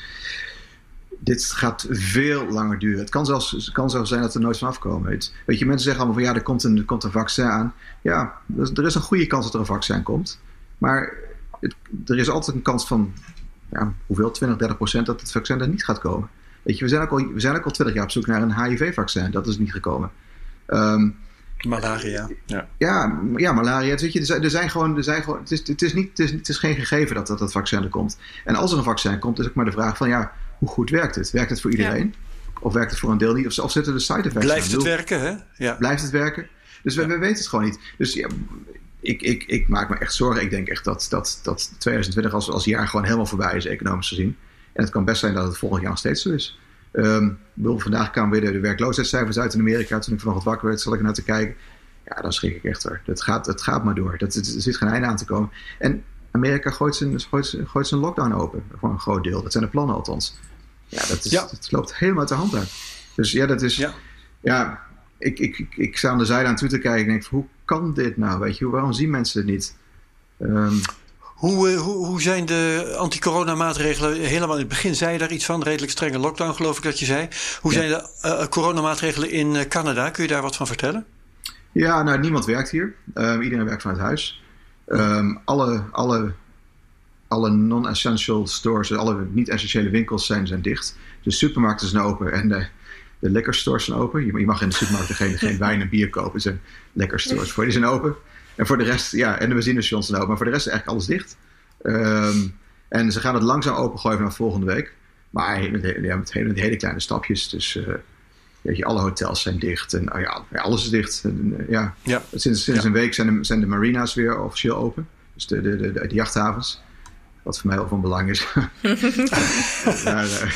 Speaker 3: dit gaat veel langer duren. Het kan zelfs, het kan zelfs zijn dat er nooit van afkomen. Weet, weet je, mensen zeggen allemaal van ja, er komt een, er komt een vaccin aan. Ja, er is een goede kans dat er een vaccin komt. Maar het, er is altijd een kans van, ja, hoeveel? 20, 30 procent dat het vaccin er niet gaat komen. Weet je, we zijn ook al, we zijn ook al 20 jaar op zoek naar een HIV-vaccin. Dat is niet gekomen. Um,
Speaker 1: malaria.
Speaker 3: Ja, ja, ja malaria. Weet je, er zijn gewoon, er zijn gewoon het, is, het, is niet, het, is, het is geen gegeven dat, dat dat vaccin er komt. En als er een vaccin komt, is ook maar de vraag van ja hoe goed werkt het? Werkt het voor iedereen? Of werkt het voor een deel niet? Of, of zitten er side effects
Speaker 1: Blijft het werken, hè?
Speaker 3: Ja. Blijft het werken? Dus we, we, weten het gewoon niet. Dus ja, ik, ik, ik maak me echt zorgen. Ik denk echt dat, dat, dat 2020 als, als jaar gewoon helemaal voorbij is, economisch gezien. En het kan best zijn dat het volgend jaar nog steeds zo is. Um, vandaag kwamen weer de, de werkloosheidscijfers uit in Amerika. Toen ik vanochtend wakker werd, zal ik naar te kijken. Ja, dan schrik ik echt hoor. Het gaat, het gaat maar door. Dat, er zit geen einde aan te komen. En Amerika gooit zijn, gooit, gooit zijn lockdown open. Voor een groot deel. Dat zijn de plannen althans. Ja, dat, is, ja. loopt helemaal uit de hand uit. Dus ja, dat is. Ja, ja ik, ik, ik, ik sta aan de zijde aan Twitter kijken en denk: hoe kan dit nou? Weet je, waarom zien mensen het niet? Um,
Speaker 1: hoe, hoe, hoe zijn de anti-corona-maatregelen? Helemaal in het begin zei je daar iets van, redelijk strenge lockdown, geloof ik dat je zei. Hoe zijn de uh, coronamaatregelen in Canada? Kun je daar wat van vertellen?
Speaker 3: Ja, nou, niemand werkt hier. Um, iedereen werkt vanuit huis. Um, alle, alle alle non-essential stores, alle niet-essentiële winkels zijn, zijn dicht. De supermarkten zijn open en de, de liquor stores zijn open. Je, je mag in de supermarkt geen, geen wijn en bier kopen. zijn liquor stores voor. Die zijn open. En voor de rest, ja, en de benzinestations zijn open. Maar voor de rest is eigenlijk alles dicht. Um, en ze gaan het langzaam opengooien vanaf volgende week. Maar met, ja, met, hele, met hele kleine stapjes. Dus uh, weet je, alle hotels zijn dicht. En oh ja, alles is dicht. En, uh, ja. ja. Sinds, sinds een week zijn de, zijn de marina's weer officieel open. Dus de, de, de, de jachthavens. Wat voor mij wel van belang is.
Speaker 1: maar, uh,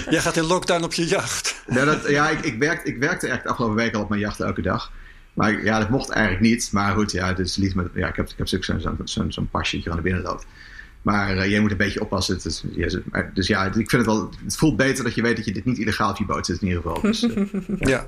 Speaker 1: Jij gaat in lockdown op je jacht.
Speaker 3: ja, dat, ja ik, ik, werkte, ik werkte echt de afgelopen week al op mijn jacht elke dag. Maar ja, dat mocht eigenlijk niet. Maar goed, ja, dus liet me, ja ik heb, ik heb zo'n zo, zo, zo pasje aan de binnenloop. Maar uh, jij moet een beetje oppassen. Dus, dus ja, ik vind het wel. Het voelt beter dat je weet dat je dit niet illegaal op je boot zit, in ieder geval. Dus, uh,
Speaker 1: ja. ja.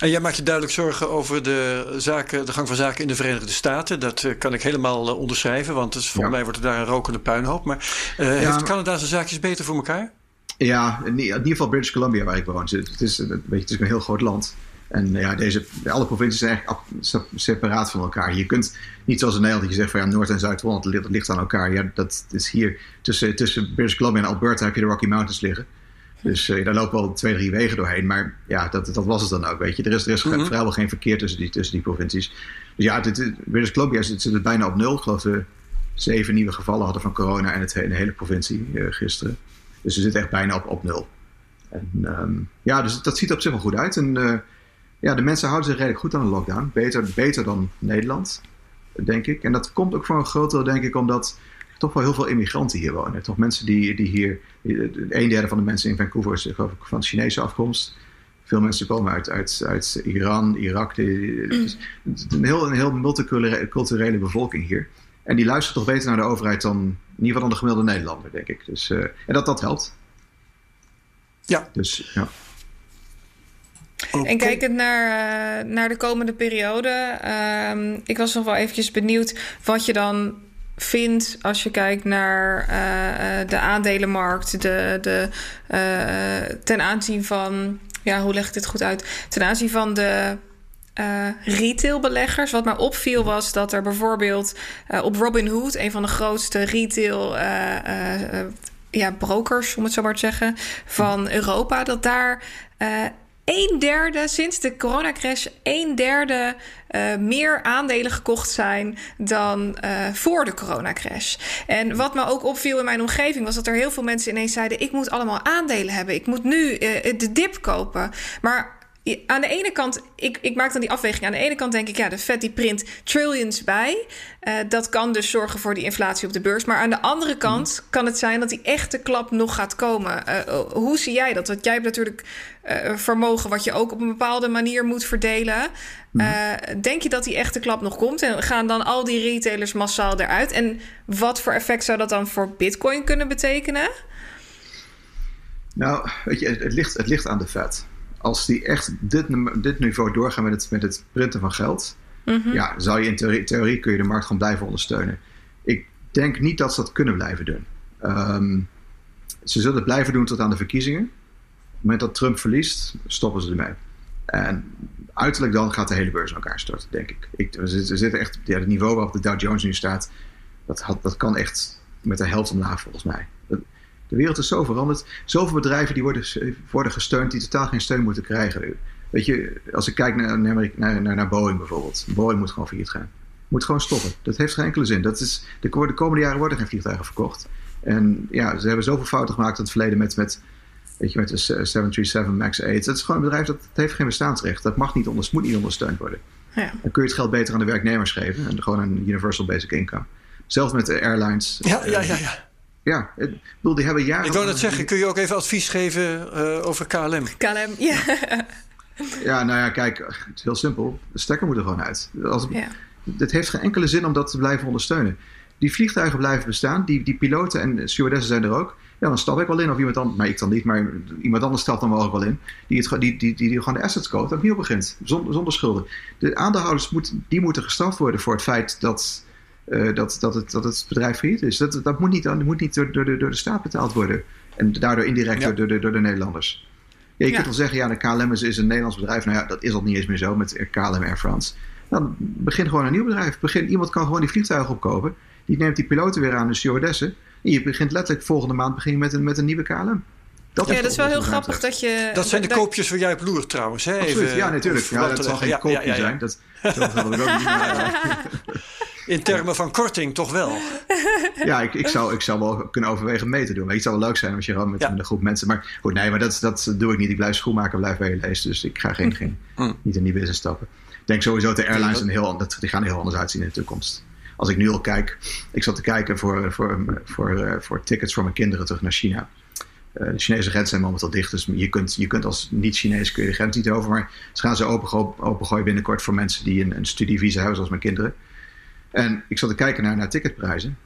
Speaker 1: En jij maakt je duidelijk zorgen over de, zaken, de gang van zaken in de Verenigde Staten. Dat uh, kan ik helemaal onderschrijven, want dus, volgens mij wordt er daar een rokende puinhoop. Maar uh, ja, heeft Canada zijn zaakjes beter voor elkaar?
Speaker 3: Ja, in, ieder geval British Columbia waar ik woon. Het is, weet je, het is een heel groot land. En ja, deze, alle provincies zijn eigenlijk separaat van elkaar. Je kunt niet zoals in Nederland dat je zegt van ja, Noord- en Zuid-Holland ligt, ligt aan elkaar. Ja, dat is hier tussen, tussen British Columbia en Alberta heb je de Rocky Mountains liggen. Dus uh, daar lopen wel twee, drie wegen doorheen. Maar ja, dat, dat was het dan ook, weet je. Er is, er is mm vrijwel geen verkeer tussen die, tussen die provincies. Dus ja, dit, British Columbia zit, zit bijna op nul. Ik geloof dat we zeven nieuwe gevallen hadden van corona in, het, in de hele provincie uh, gisteren. Dus we zitten echt bijna op, op nul. En, um, ja, dus dat ziet er op zich wel goed uit. En uh, ja, de mensen houden zich redelijk goed aan de lockdown. Beter, beter dan Nederland, denk ik. En dat komt ook voor een groot deel, denk ik, omdat er toch wel heel veel immigranten hier wonen. Toch mensen die, die hier... Een derde van de mensen in Vancouver is geloof ik van Chinese afkomst. Veel mensen komen uit, uit, uit Iran, Irak. Het is een heel, een heel multiculturele bevolking hier. En die luistert toch beter naar de overheid dan in ieder geval dan de gemiddelde Nederlander, denk ik. Dus, uh, en dat, dat helpt.
Speaker 1: Ja.
Speaker 3: Dus ja.
Speaker 2: En kijkend naar, uh, naar de komende periode, uh, ik was nog wel eventjes benieuwd wat je dan vindt als je kijkt naar uh, de aandelenmarkt, de, de, ten aanzien van, ja, hoe leg ik dit goed uit? Ten aanzien van de retailbeleggers. Wat mij opviel was dat er bijvoorbeeld uh, op Robinhood, een van de grootste retail ja, brokers, om het zo maar te zeggen, van Europa, dat daar een derde sinds de coronacrash, een derde uh, meer aandelen gekocht zijn dan uh, voor de coronacrash. En wat me ook opviel in mijn omgeving was dat er heel veel mensen ineens zeiden: ik moet allemaal aandelen hebben, ik moet nu uh, de dip kopen. Maar aan de ene kant, ik, ik maak dan die afweging. Aan de ene kant denk ik, ja, de Fed die print trillions bij. Uh, dat kan dus zorgen voor die inflatie op de beurs. Maar aan de andere kant mm. kan het zijn dat die echte klap nog gaat komen. Uh, hoe zie jij dat? Want jij hebt natuurlijk uh, vermogen wat je ook op een bepaalde manier moet verdelen. Mm. denk je dat die echte klap nog komt? En gaan dan al die retailers massaal eruit? En wat voor effect zou dat dan voor Bitcoin kunnen betekenen?
Speaker 3: Nou, weet je, het ligt, het ligt aan de Fed als die echt dit, dit niveau doorgaan met het, met het printen van geld, mm-hmm. ja, zou je in theorie, theorie, kun je de markt gewoon blijven ondersteunen. Ik denk niet dat ze dat kunnen blijven doen. Um, ze zullen het blijven doen tot aan de verkiezingen. Op het moment dat Trump verliest, stoppen ze ermee. En uiterlijk dan gaat de hele beurs in elkaar storten, denk ik. ik zitten echt, ja, het niveau waarop de Dow Jones nu staat, dat, had, dat kan echt met de helft omlaag volgens mij. De wereld is zo veranderd. Zoveel bedrijven die worden, worden gesteund die totaal geen steun moeten krijgen. Weet je, als ik kijk naar, naar, naar, naar Boeing bijvoorbeeld. Boeing moet gewoon failliet gaan. Moet gewoon stoppen. Dat heeft geen enkele zin. Dat is, de, de komende jaren worden geen vliegtuigen verkocht. En ja, ze hebben zoveel fouten gemaakt in het verleden met, met, weet je, met de 737 MAX 8. Dat is gewoon een bedrijf dat, heeft geen bestaansrecht. Dat mag niet onder, moet niet ondersteund worden. Ja. Dan kun je het geld beter aan de werknemers geven. En gewoon een universal basic income. Zelfs met de airlines.
Speaker 1: Ja, ja, ja. ja.
Speaker 3: Ja, ik bedoel, die hebben jaren...
Speaker 1: Ik wou dat zeggen, kun je ook even advies geven uh, over KLM?
Speaker 2: KLM, ja.
Speaker 3: ja, nou ja, kijk, het is heel simpel. De stekker moet er gewoon uit. Als, ja. Het heeft geen enkele zin om dat te blijven ondersteunen. Die vliegtuigen blijven bestaan, die, die piloten en stewardessen zijn er ook. Ja, dan stap ik wel in, of iemand anders, maar ik dan niet, maar iemand anders stapt dan wel ook wel in, die, het, die, die, die, die gewoon de assets koopt en opnieuw begint, zonder, zonder schulden. De aandeelhouders moet, die moeten gestraft worden voor het feit dat uh, dat, dat, het, dat het bedrijf failliet is. Dat, dat moet niet, dat moet niet door, door, de, door de staat betaald worden. En daardoor indirect ja. door, de, door de Nederlanders. Ja, je kunt wel zeggen, ja, de KLM is, is, een Nederlands bedrijf. Nou ja, dat is al niet eens meer zo met KLM Air France. Dan begin gewoon een nieuw bedrijf. Begin, iemand kan gewoon die vliegtuigen opkopen. Die neemt die piloten weer aan, de stewardessen. En je begint letterlijk volgende maand begin met, een, met een nieuwe KLM.
Speaker 2: Dat ja, dat is wel heel grappig dat je...
Speaker 1: Dat zijn de koopjes waar jij op loert trouwens. Hè?
Speaker 3: Absoluut, Even, ja natuurlijk. Ja, dat zal geen ja, koopje ja, zijn. Dat, dat hadden we ook niet. Maar,
Speaker 1: In termen van korting toch wel?
Speaker 3: Ja, ik, ik, zou, ik zou wel kunnen overwegen mee te doen. Maar het zou wel leuk zijn als je gewoon met een groep mensen... Maar goed, nee, maar dat, dat doe ik niet. Ik blijf schoenmaker, blijf bij je lees. Dus ik ga geen, hm. geen, hm. niet in die business stappen. Ik denk sowieso dat de airlines een heel, dat, die gaan er heel anders uitzien in de toekomst. Als ik nu al kijk... Ik zat te kijken voor, voor, voor, uh, voor tickets voor mijn kinderen terug naar China. Uh, de Chinese grenzen zijn momenteel dicht, dus je kunt, je kunt als niet-Chinees kun je de grens niet over. Maar ze gaan ze opengooien open binnenkort voor mensen die een, een studievisa hebben, zoals mijn kinderen. En ik zat te kijken naar, naar ticketprijzen.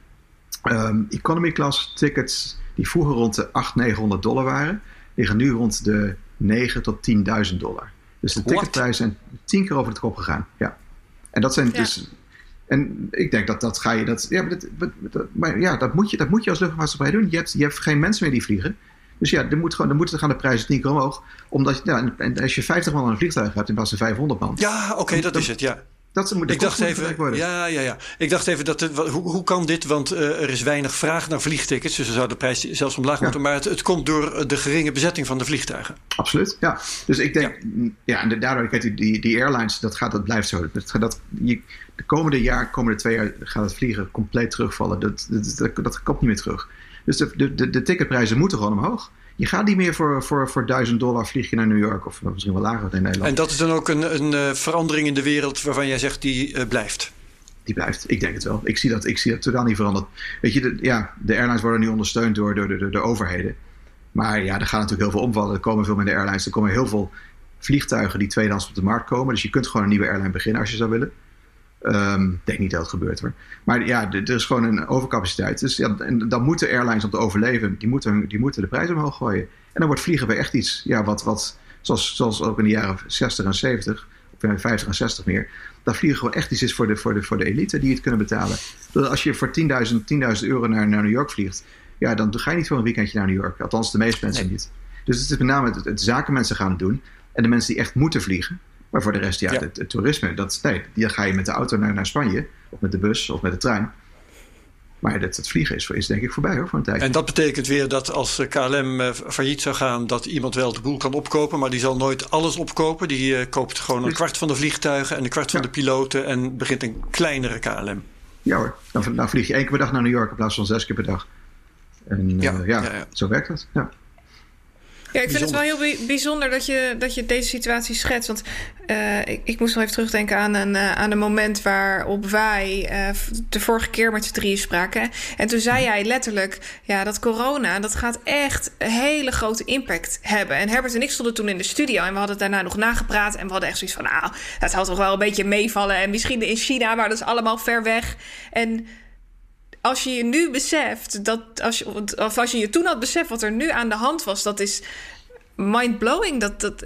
Speaker 3: Um, economy class tickets die vroeger rond de 800, 900 dollar waren, liggen nu rond de 9 tot 10.000 dollar. Dus de ticketprijzen zijn tien keer over de kop gegaan. Ja. En dat zijn ja. dus. En ik denk dat dat ga je. Dat, ja, maar, dat, maar ja, dat moet je, dat moet je als luchtvaartmaatschappij doen. Je hebt, je hebt geen mensen meer die vliegen. Dus ja, er moet gewoon, er moeten gaan de prijzen tien keer omhoog. Omdat ja, en als je 50 man aan een vliegtuig hebt in plaats van 500 man.
Speaker 1: Ja, oké, dat is het, ja.
Speaker 3: Dat moet,
Speaker 1: ik dacht even, ja, ja, ja. Ik dacht even dat hoe, hoe kan dit? Want uh, er is weinig vraag naar vliegtickets, dus er zou de prijs zelfs omlaag ja. moeten. Maar het, het, komt door de geringe bezetting van de vliegtuigen.
Speaker 3: Absoluut, ja. Dus ik denk, ja, ja en daardoor, kijk, die, die airlines, dat gaat, dat blijft zo. Dat, dat, je, de komende jaar, komende twee jaar gaat het vliegen compleet terugvallen. Dat, dat, dat, dat komt niet meer terug. Dus de, de, de, ticketprijzen moeten gewoon omhoog. Je gaat niet meer voor, voor, voor 1000 dollar vlieg je naar New York of misschien wel lager in Nederland.
Speaker 1: En dat is dan ook een, een uh, verandering in de wereld waarvan jij zegt die uh, blijft?
Speaker 3: Die blijft, ik denk het wel. Ik zie dat, ik zie dat totaal niet veranderd. Weet je, de, ja, de airlines worden nu ondersteund door, door, door, door de overheden. Maar ja, er gaan natuurlijk heel veel omvallen. Er komen veel minder airlines. Er komen heel veel vliegtuigen die tweedehands op de markt komen. Dus je kunt gewoon een nieuwe airline beginnen als je zou willen. Um, ik denk niet dat het gebeurt hoor. Maar ja, er is gewoon een overcapaciteit. Dus ja, en dan moeten airlines om te overleven, die moeten, die moeten de prijs omhoog gooien. En dan wordt vliegen weer echt iets, ja, wat, wat zoals, zoals ook in de jaren 60 en 70, of 50 en 60 meer, dat vliegen gewoon echt iets is voor de, voor de, voor de elite die het kunnen betalen. Dus als je voor 10.000 10 euro naar, naar New York vliegt, ja, dan ga je niet voor een weekendje naar New York. Althans, de meeste mensen niet. Dus het is met name het, het zakenmensen gaan doen. En de mensen die echt moeten vliegen, maar voor de rest, ja, Het, toerisme, dat nee, dan ga je met de auto naar, naar Spanje, of met de bus, of met de trein. Maar het, het vliegen is, is denk ik voorbij hoor, voor een tijd.
Speaker 1: En dat betekent weer dat als KLM uh, failliet zou gaan, dat iemand wel de boel kan opkopen, maar die zal nooit alles opkopen. Die uh, koopt gewoon een kwart van de vliegtuigen en een kwart van de piloten en begint een kleinere KLM.
Speaker 3: Ja hoor, dan, dan vlieg je één keer per dag naar New York in plaats van zes keer per dag. En uh, ja, ja, zo werkt dat. Ja.
Speaker 2: Ja, ik vind het wel heel bijzonder dat je, dat je deze situatie schetst. Want uh, ik, ik, moest wel even terugdenken aan een, uh, aan een moment waarop wij uh, de vorige keer met z'n drieën spraken. En toen zei jij letterlijk: ja, dat corona dat gaat echt een hele grote impact hebben. En Herbert en ik stonden toen in de studio en we hadden daarna nog nagepraat. En we hadden echt zoiets van: nou, dat zal toch wel een beetje meevallen. En misschien in China, maar dat is allemaal ver weg. En als je je nu beseft dat als je, of als je je toen had beseft wat er nu aan de hand was, dat is mind-blowing. Dat, dat,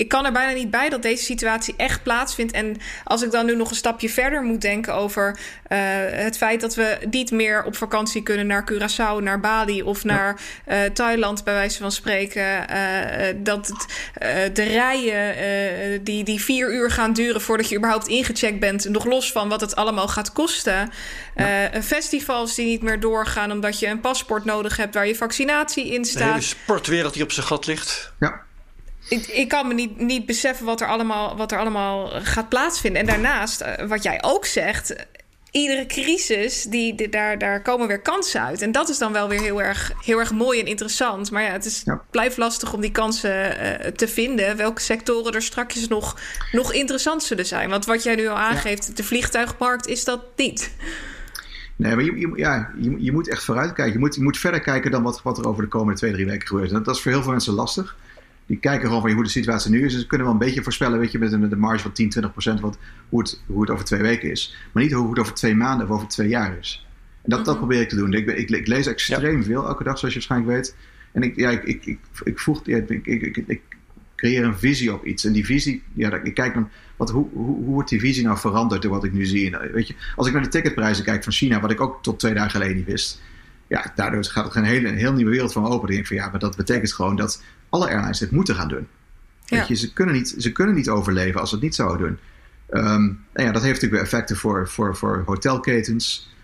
Speaker 2: ik kan er bijna niet bij dat deze situatie echt plaatsvindt. En als ik dan nu nog een stapje verder moet denken over uh, het feit dat we niet meer op vakantie kunnen naar Curaçao, naar Bali of naar uh, Thailand, bij wijze van spreken. Uh, dat het, de rijen die, die vier uur gaan duren voordat je überhaupt ingecheckt bent, nog los van wat het allemaal gaat kosten. Ja. festivals die niet meer doorgaan omdat je een paspoort nodig hebt waar je vaccinatie in staat. De hele
Speaker 1: sportwereld die op zijn gat ligt.
Speaker 3: Ja
Speaker 2: ik, ik kan me niet, niet beseffen wat er, allemaal, wat er allemaal gaat plaatsvinden. En daarnaast, eh, wat jij ook zegt, iedere crisis, die, daar, daar komen weer kansen uit. En dat is dan wel weer heel erg, heel erg mooi en interessant. Maar ja, het is, blijft lastig om die kansen uh, te vinden. Welke sectoren er straks nog, nog interessant zullen zijn. Want wat jij nu al aangeeft, de vliegtuigmarkt is dat niet.
Speaker 3: Nee, maar je, je, ja, je, je moet echt vooruitkijken. Je moet, je moet verder kijken dan wat, wat er over de komende twee, drie weken gebeurt. En dat is voor heel veel mensen lastig die kijken gewoon van hoe de situatie nu is. Dus ze kunnen wel een beetje voorspellen, weet je, met een, de marge van 10, 20 procent, wat, hoe, het, hoe het over twee weken is. Maar niet hoe het over twee maanden of over twee jaar is. En dat, dat mhm. probeer ik te doen. Ik, ik, ik lees extreem veel elke dag, zoals je waarschijnlijk weet. En ik, ja, ik, ik, ik, ik voeg, ja, ik, ik, ik, creëer een visie op iets. En die visie, ja, ik kijk dan, wat, hoe, hoe, hoe wordt die visie nou veranderd door wat ik nu zie? En, weet je, als ik naar de ticketprijzen kijk van China, wat ik ook tot twee dagen geleden niet wist. Ja, daardoor gaat er een hele, een heel nieuwe wereld van open. Ik denk van ja, maar dat betekent gewoon dat alle airlines dit moeten gaan doen. Weet je, ze, kunnen niet, ze kunnen niet overleven als ze het niet zouden doen. Um, en ja, dat heeft natuurlijk weer effecten voor, voor, voor hotelketens,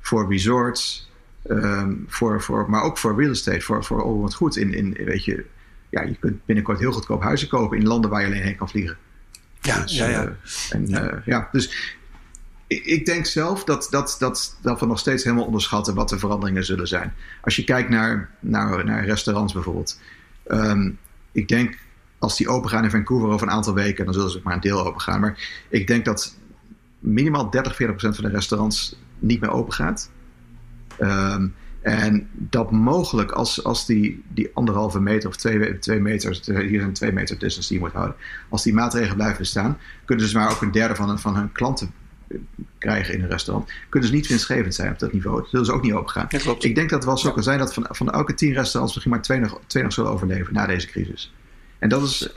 Speaker 3: voor resorts, um, voor, voor, maar ook voor real estate, voor, voor al wat goed. In, in, weet je, ja, je kunt binnenkort heel goedkoop huizen kopen in landen waar je alleen heen kan vliegen.
Speaker 1: Ja, dus, ja, ja. Uh,
Speaker 3: en, ja. Uh, ja. dus ik, ik, denk zelf dat, dat, dat, dat we nog steeds helemaal onderschatten wat de veranderingen zullen zijn. Als je kijkt naar, naar, naar restaurants bijvoorbeeld. Um, ik denk als die open gaan in Vancouver over een aantal weken, dan zullen ze maar een deel open gaan. Maar ik denk dat minimaal 30, 40 procent van de restaurants niet meer open gaat. Um, en dat mogelijk als, als die, die anderhalve meter of twee, twee meter, hier zijn twee meter distance die moet houden, als die maatregelen blijven bestaan, kunnen ze maar ook een derde van, van hun klanten krijgen in een restaurant, kunnen ze niet winstgevend zijn op dat niveau. Dat zullen ze ook niet open gaan. ik denk dat het wel zo kan zijn dat van, van elke tien restaurants misschien maar twee nog, twee nog zullen overleven na deze crisis. En dat, is,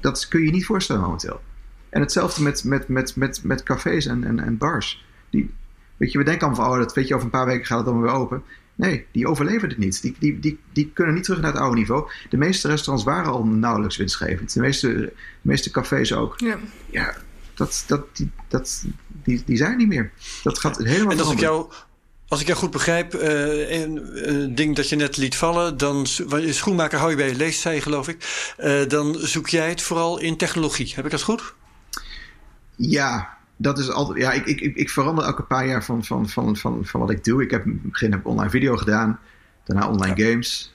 Speaker 3: dat kun je niet voorstellen momenteel. En hetzelfde met, met, met, met, met cafés en, en, en bars. Die, weet je, we denken allemaal van, oh, dat weet je, over een paar weken gaat het allemaal weer open. Nee, die overleven het niet. Die, die, die, die kunnen niet terug naar het oude niveau. De meeste restaurants waren al nauwelijks winstgevend. De meeste, de meeste cafés ook. Ja, ja dat, dat, die, dat, die, die zijn niet meer. Dat gaat helemaal
Speaker 1: En als ik jou als ik jou goed begrijp, uh, een ding dat je net liet vallen, dan schoenmaker hou je bij je leest, zei je geloof ik. Uh, dan zoek jij het vooral in technologie. Heb ik dat goed?
Speaker 3: Ja, dat is altijd. Ja, ik, ik, ik verander elke paar jaar van, van, van, van, van wat ik doe. Ik heb in het begin heb ik online video gedaan, daarna online games,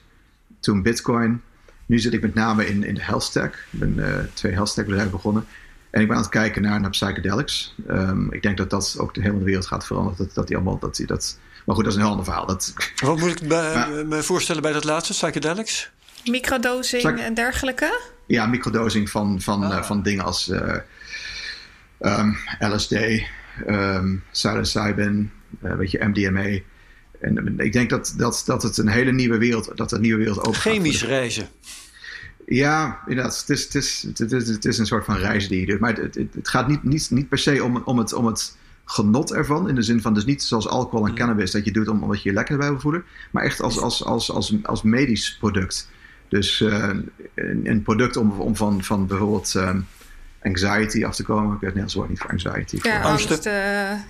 Speaker 3: toen Bitcoin. Nu zit ik met name in, in de health stack. Ik ben uh, twee health stack bedrijven begonnen. En ik ben aan het kijken naar, naar psychedelics. Um, ik denk dat dat ook de hele wereld gaat veranderen. Dat, dat die allemaal, dat, die, dat, maar goed, dat is een heel ander verhaal. Dat,
Speaker 1: Wat moet ik bij, me voorstellen bij dat laatste, psychedelics?
Speaker 2: Microdosing en dergelijke?
Speaker 3: Ja, microdosing van, van, ah. uh, van dingen als uh, um, LSD, um, psilocybin, uh, weet je, MDMA. En ik denk dat, dat, dat het een hele nieuwe wereld, dat een nieuwe wereld open
Speaker 1: Chemisch reizen.
Speaker 3: Ja, inderdaad. Het is, het, is, het, is, het is een soort van reis die je doet. Maar het, het, gaat niet, niet, niet per se om, om, het, om het genot ervan. In de zin van, dus niet zoals alcohol en cannabis, dat je doet omdat je je lekker bij wil voelen. Maar echt als, als, als, als, als medisch product. Dus uh, een, een, product om, om van, van bijvoorbeeld um, anxiety af te komen. Ik weet het woord niet voor anxiety.
Speaker 2: Ja,
Speaker 3: voor
Speaker 2: angst. Uh,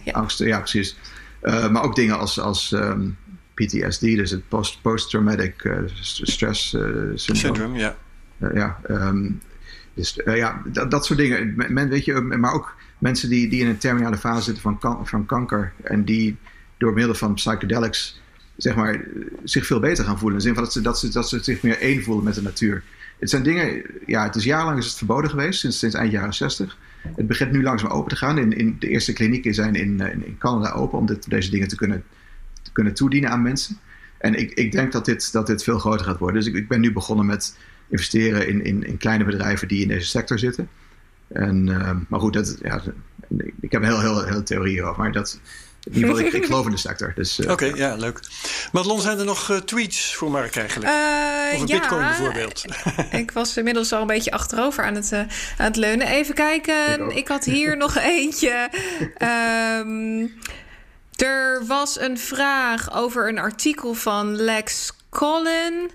Speaker 3: ja. Angsten, ja, precies. Uh, maar ook dingen als, als um, PTSD, dus het post-traumatic stress syndrome.
Speaker 1: Syndrome, ja.
Speaker 3: Ja, um, dus ja, dat, soort dingen. Men, weet je, maar ook mensen die, die in een terminale fase zitten van, van kanker en die door middel van psychedelics zeg maar, zich veel beter gaan voelen. In de zin van dat ze, dat, ze, dat ze zich meer één voelen met de natuur. Het zijn dingen, ja, het is jarenlang is het verboden geweest, sinds, sinds eind jaren 60. Het begint nu langzaam open te gaan. In, in de eerste klinieken zijn in, in, in Canada open om dit, deze dingen te kunnen, te kunnen toedienen aan mensen. En ik, ik denk dat dit, dat dit veel groter gaat worden. Dus ik, ik ben nu begonnen met investeren in, in, in kleine bedrijven die in deze sector zitten. En, uh, maar goed, dat, ja, ik heb een heel, heel, hele theorie over. Maar dat, in ieder geval, ik, ik geloof in de sector. Dus,
Speaker 1: uh, Oké, ja, leuk. Madelon, zijn er nog uh, tweets voor Mark eigenlijk? Uh, of een ja, bitcoin bijvoorbeeld?
Speaker 2: ik was inmiddels al een beetje achterover aan het, aan het leunen. Even kijken, ik, ik had hier nog eentje. Um, er was een vraag over een artikel van Lex Collin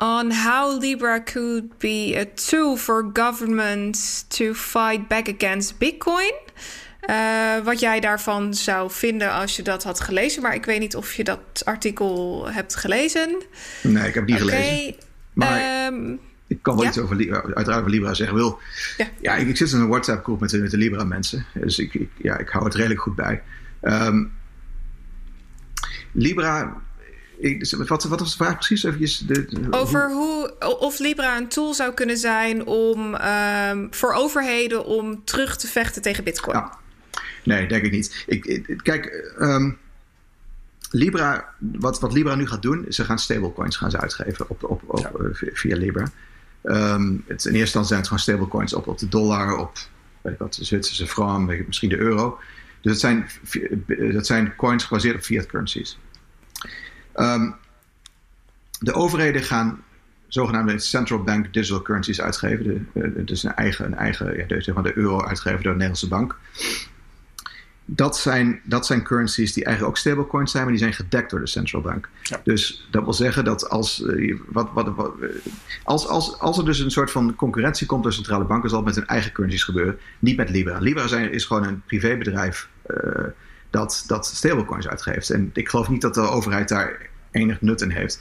Speaker 2: on how Libra could be a tool for governments to fight back against Bitcoin. Uh, wat jij daarvan zou vinden als je dat had gelezen. Maar ik weet niet of je dat artikel hebt gelezen.
Speaker 3: Nee, ik heb okay. gelezen. Maar um, ik kan wel ja? iets over Libra, uiteraard over Libra zeggen. Wil, ja, ja ik, ik, zit in een WhatsApp-groep met, met de Libra-mensen. Dus ik, ik, ja, ik hou het redelijk goed bij. Um, Libra dus wat, wat, was de vraag precies? Even de,
Speaker 2: Over hoe... of Libra een tool zou kunnen zijn om um, voor overheden om terug te vechten tegen Bitcoin. Ja.
Speaker 3: Nee, denk ik niet. Ik, kijk, um, Libra, wat, wat Libra nu gaat doen, ze gaan stablecoins gaan ze uitgeven op, op, op, ja. Eh, via Libra. Um, het, in eerste instantie zijn het gewoon stablecoins op, op de dollar, op weet ik wat, de Zwitserse franc, misschien de euro. Dus het zijn, dat zijn coins gebaseerd op fiat currencies. Um, de overheden gaan zogenaamde central bank digital currencies uitgeven. De, dus een eigen, een eigen ja, de, zeg maar de euro uitgeven door de Nederlandse bank. Dat zijn, dat zijn currencies die eigenlijk ook stablecoins zijn, maar die zijn gedekt door de central bank. Ja. Dus dat wil zeggen dat als, uh, wat, wat, wat, als, als, als er dus een soort van concurrentie komt door centrale banken, zal het met hun eigen currencies gebeuren, niet met Libra. Libra zijn, is gewoon een privébedrijf uh, dat, dat stablecoins uitgeeft. En ik geloof niet dat de overheid daar enig nut in heeft.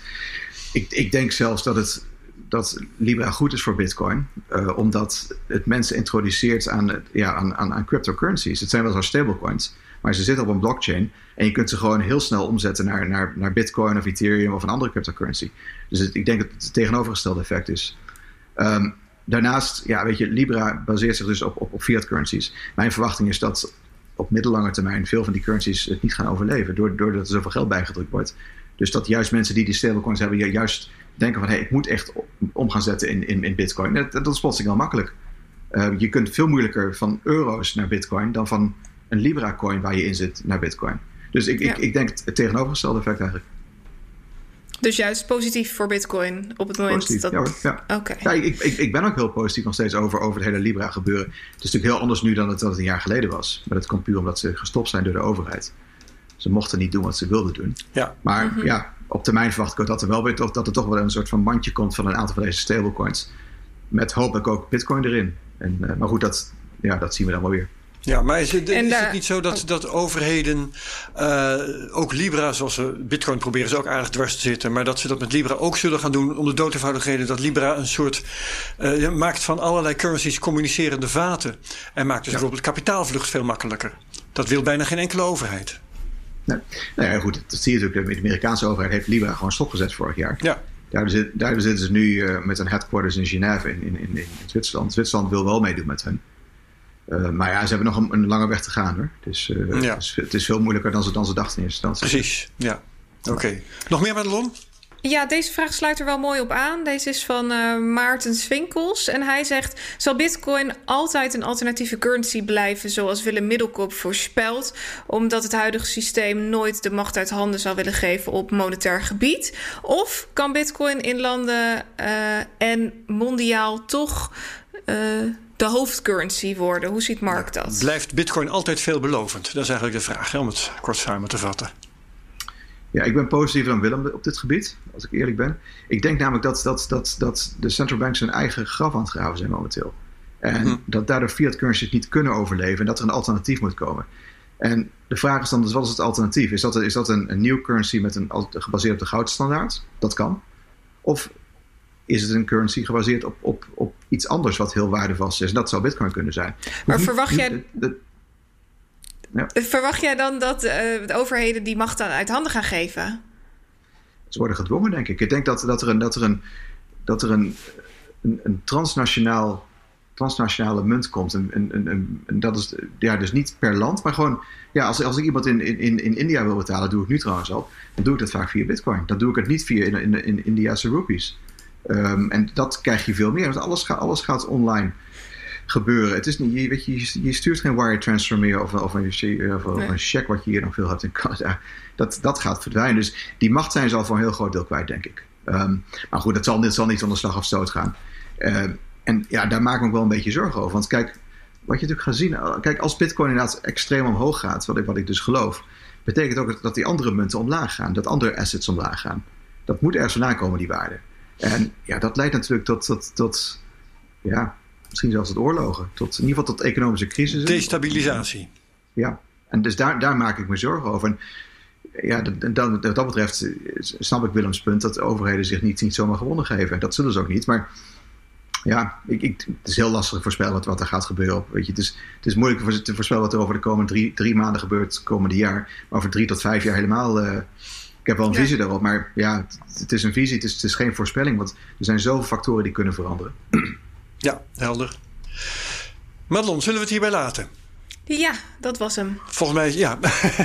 Speaker 3: Ik, ik denk zelfs dat, het, dat Libra goed is voor Bitcoin, uh, omdat het mensen introduceert aan, ja, aan, aan, cryptocurrencies. Het zijn wel zo stablecoins, maar ze zitten op een blockchain en je kunt ze gewoon heel snel omzetten naar, naar, naar Bitcoin of Ethereum of een andere cryptocurrency. Dus ik denk dat het het tegenovergestelde effect is. Um, daarnaast, ja, weet je, Libra baseert zich dus op, op, op fiat currencies. Mijn verwachting is dat op middellange termijn veel van die currencies het niet gaan overleven, doordat er zoveel geld bijgedrukt wordt. Dus dat juist mensen die die stablecoins hebben, juist denken van hé, hey, ik moet echt om gaan zetten in, in, in bitcoin. Dat, dat is plotseling wel makkelijk. Uh, je kunt veel moeilijker van euro's naar bitcoin dan van een Libra coin waar je in zit naar bitcoin. Dus ik, ja. ik, ik denk het tegenovergestelde effect eigenlijk.
Speaker 2: Dus juist positief voor Bitcoin op het moment
Speaker 3: positief,
Speaker 2: dat.
Speaker 3: Ja, ja.
Speaker 2: Okay.
Speaker 3: ja ik, ik, ik ben ook heel positief nog steeds over, over het hele Libra gebeuren. Het is natuurlijk heel anders nu dan het, dan het een jaar geleden was. Maar dat komt puur omdat ze gestopt zijn door de overheid. Ze mochten niet doen wat ze wilden doen.
Speaker 1: Ja.
Speaker 3: Maar mm -hmm. ja, op termijn verwacht ik ook dat er wel weer dat er toch wel een soort van mandje komt van een aantal van deze stablecoins. Met hopelijk ook Bitcoin erin. En, maar goed, dat, ja, dat zien we dan wel weer.
Speaker 1: Ja, maar is het, is het niet zo dat, dat overheden uh, ook Libra, zoals ze Bitcoin proberen ze ook aardig dwars te zitten, maar dat ze dat met Libra ook zullen gaan doen om de dood eenvoudig dat Libra een soort uh, maakt van allerlei currencies communicerende vaten en maakt dus ja. bijvoorbeeld kapitaalvlucht veel makkelijker. Dat wil bijna geen enkele overheid.
Speaker 3: Nee. Nou ja, goed, dat zie je natuurlijk. De Amerikaanse overheid heeft Libra gewoon stopgezet vorig jaar. Ja. Daar, zit, zitten ze nu uh, met een headquarters in Genève in, in, in, in Zwitserland. Zwitserland wil wel meedoen met hen. Uh, maar ja, ze hebben nog een, een, lange weg te gaan hoor. Dus uh, ja. het, is, het, is, veel moeilijker dan ze, dan ze dachten in eerste instantie.
Speaker 1: Precies, ja. Oké. Okay. Nog meer, Madelon?
Speaker 2: Ja, deze vraag sluit er wel mooi op aan. Deze is van uh, Maarten Swinkels. En hij zegt: Zal Bitcoin altijd een alternatieve currency blijven, zoals Willem Middelkoop voorspelt, omdat het huidige systeem nooit de macht uit handen zou willen geven op monetair gebied? Of kan Bitcoin in landen uh, en mondiaal toch uh, de hoofdcurrency worden? Hoe ziet Mark dat?
Speaker 1: Blijft Bitcoin altijd veelbelovend? Dat is eigenlijk de vraag, hè, om het kort samen te vatten.
Speaker 3: Ja, ik ben positiever dan Willem op dit gebied, als ik eerlijk ben. Ik denk namelijk dat, dat, dat, dat de central banks hun eigen graf aan het graven zijn momenteel. En hm. dat daardoor fiat currencies niet kunnen overleven en dat er een alternatief moet komen. En de vraag is dan dus, wat is het alternatief? Is dat, is dat een, een nieuw currency met een, gebaseerd op de goudstandaard? Dat kan. Of is het een currency gebaseerd op, op, op iets anders wat heel waardevast is. Dat zou Bitcoin kunnen zijn.
Speaker 2: Maar verwacht jij. Ja. Verwacht jij dan dat uh, de overheden die macht dan uit handen gaan geven?
Speaker 3: Ze worden gedwongen, denk ik. Ik denk dat, dat er een, dat er een, dat er een, een, een transnationaal, transnationale munt komt. En, en, en, en, dat is ja, dus niet per land, maar gewoon. Ja, als, als ik iemand in, in, in India wil betalen, doe ik nu trouwens al. Dan doe ik dat vaak via Bitcoin. Dan doe ik het niet via in, in, in Indiase rupees. Um, en dat krijg je veel meer, want alles, gaat, alles gaat online gebeuren. Het is niet, je, weet je, je stuurt geen wire transfer meer of, of, een, of, of een check wat je hier nog veel hebt in Canada. Dat, dat gaat verdwijnen. Dus die macht zijn ze al voor een heel groot deel kwijt, denk ik. Um, maar goed, dat zal, zal niet onder slag of stoot gaan. Uh, en ja, daar maak ik me wel een beetje zorgen over. Want kijk, wat je natuurlijk gaat zien. Kijk, als Bitcoin inderdaad extreem omhoog gaat, wat ik, wat ik dus geloof, betekent ook dat die andere munten omlaag gaan, dat andere assets omlaag gaan. Dat moet ergens vandaan komen, die waarde. En ja, dat leidt natuurlijk tot, tot, tot ja, misschien zelfs tot oorlogen. Tot, in ieder geval tot economische crisis.
Speaker 1: Destabilisatie.
Speaker 3: Ja, en dus daar, daar maak ik me zorgen over. En ja, dat, wat dat betreft snap ik Willems punt dat de overheden zich niet, niet zomaar gewonnen geven. Dat zullen ze ook niet. Maar ja, ik, ik, het is heel lastig te voorspellen wat, wat er gaat gebeuren. Weet je, het, is, het is moeilijk te voorspellen wat er over de komende drie, drie maanden gebeurt, het komende jaar. Maar over drie tot vijf jaar helemaal. Uh, ik heb wel een visie daarop, maar ja, het, is een visie, het is, het is geen voorspelling, want er zijn zoveel factoren die kunnen veranderen.
Speaker 1: Ja, helder. Madelon, zullen we het hierbij laten?
Speaker 2: Ja, dat was hem.
Speaker 1: Volgens mij, ja.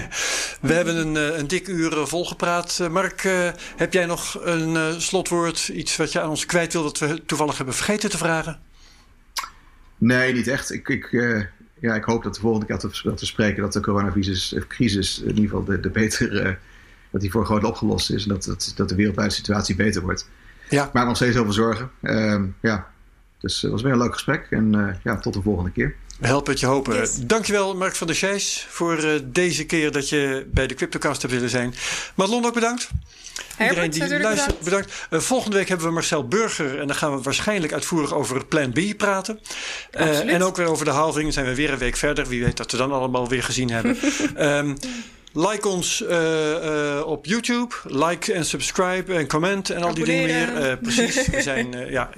Speaker 1: we hebben een, eh, een dik uur eh, volgepraat. Eh, Mark, heb jij nog een slotwoord? Iets wat je aan ons kwijt wil dat we toevallig hebben vergeten te vragen?
Speaker 3: Nee, niet echt. Ik, ik, ja, ik hoop dat de volgende keer dat we, spreken... dat de coronavirus crisis in ieder geval de, de beter dat die voor groot opgelost is. En dat, dat, dat de wereldwijde situatie beter wordt. Ja. Maar nog steeds over zorgen. Uh, ja. Dus het was weer een leuk gesprek. En uh, ja, tot de volgende keer.
Speaker 1: We helpen het je hopen. Yes. Dankjewel Mark van der Scheijs voor uh, deze keer dat je bij de Cryptocast hebt willen zijn. Madelon ook bedankt.
Speaker 2: Iedereen die luistert,
Speaker 1: bedankt. Uh, volgende week hebben we Marcel Burger. En dan gaan we waarschijnlijk uitvoerig over het Plan B praten. Uh, en ook weer over de halving. zijn we weer een week verder. Wie weet dat we dan allemaal weer gezien hebben. um, Like ons uh, uh, op YouTube. Like en subscribe en comment en al die dingen meer. Uh, precies. We zijn ja,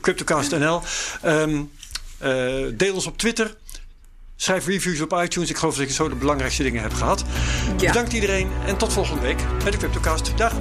Speaker 1: CryptoCast.nl. Um, deel ons op Twitter. Schrijf reviews op iTunes. Ik geloof dat ik zo de belangrijkste dingen heb gehad. Ja. Bedankt iedereen en tot volgende week bij de CryptoCast. Dag.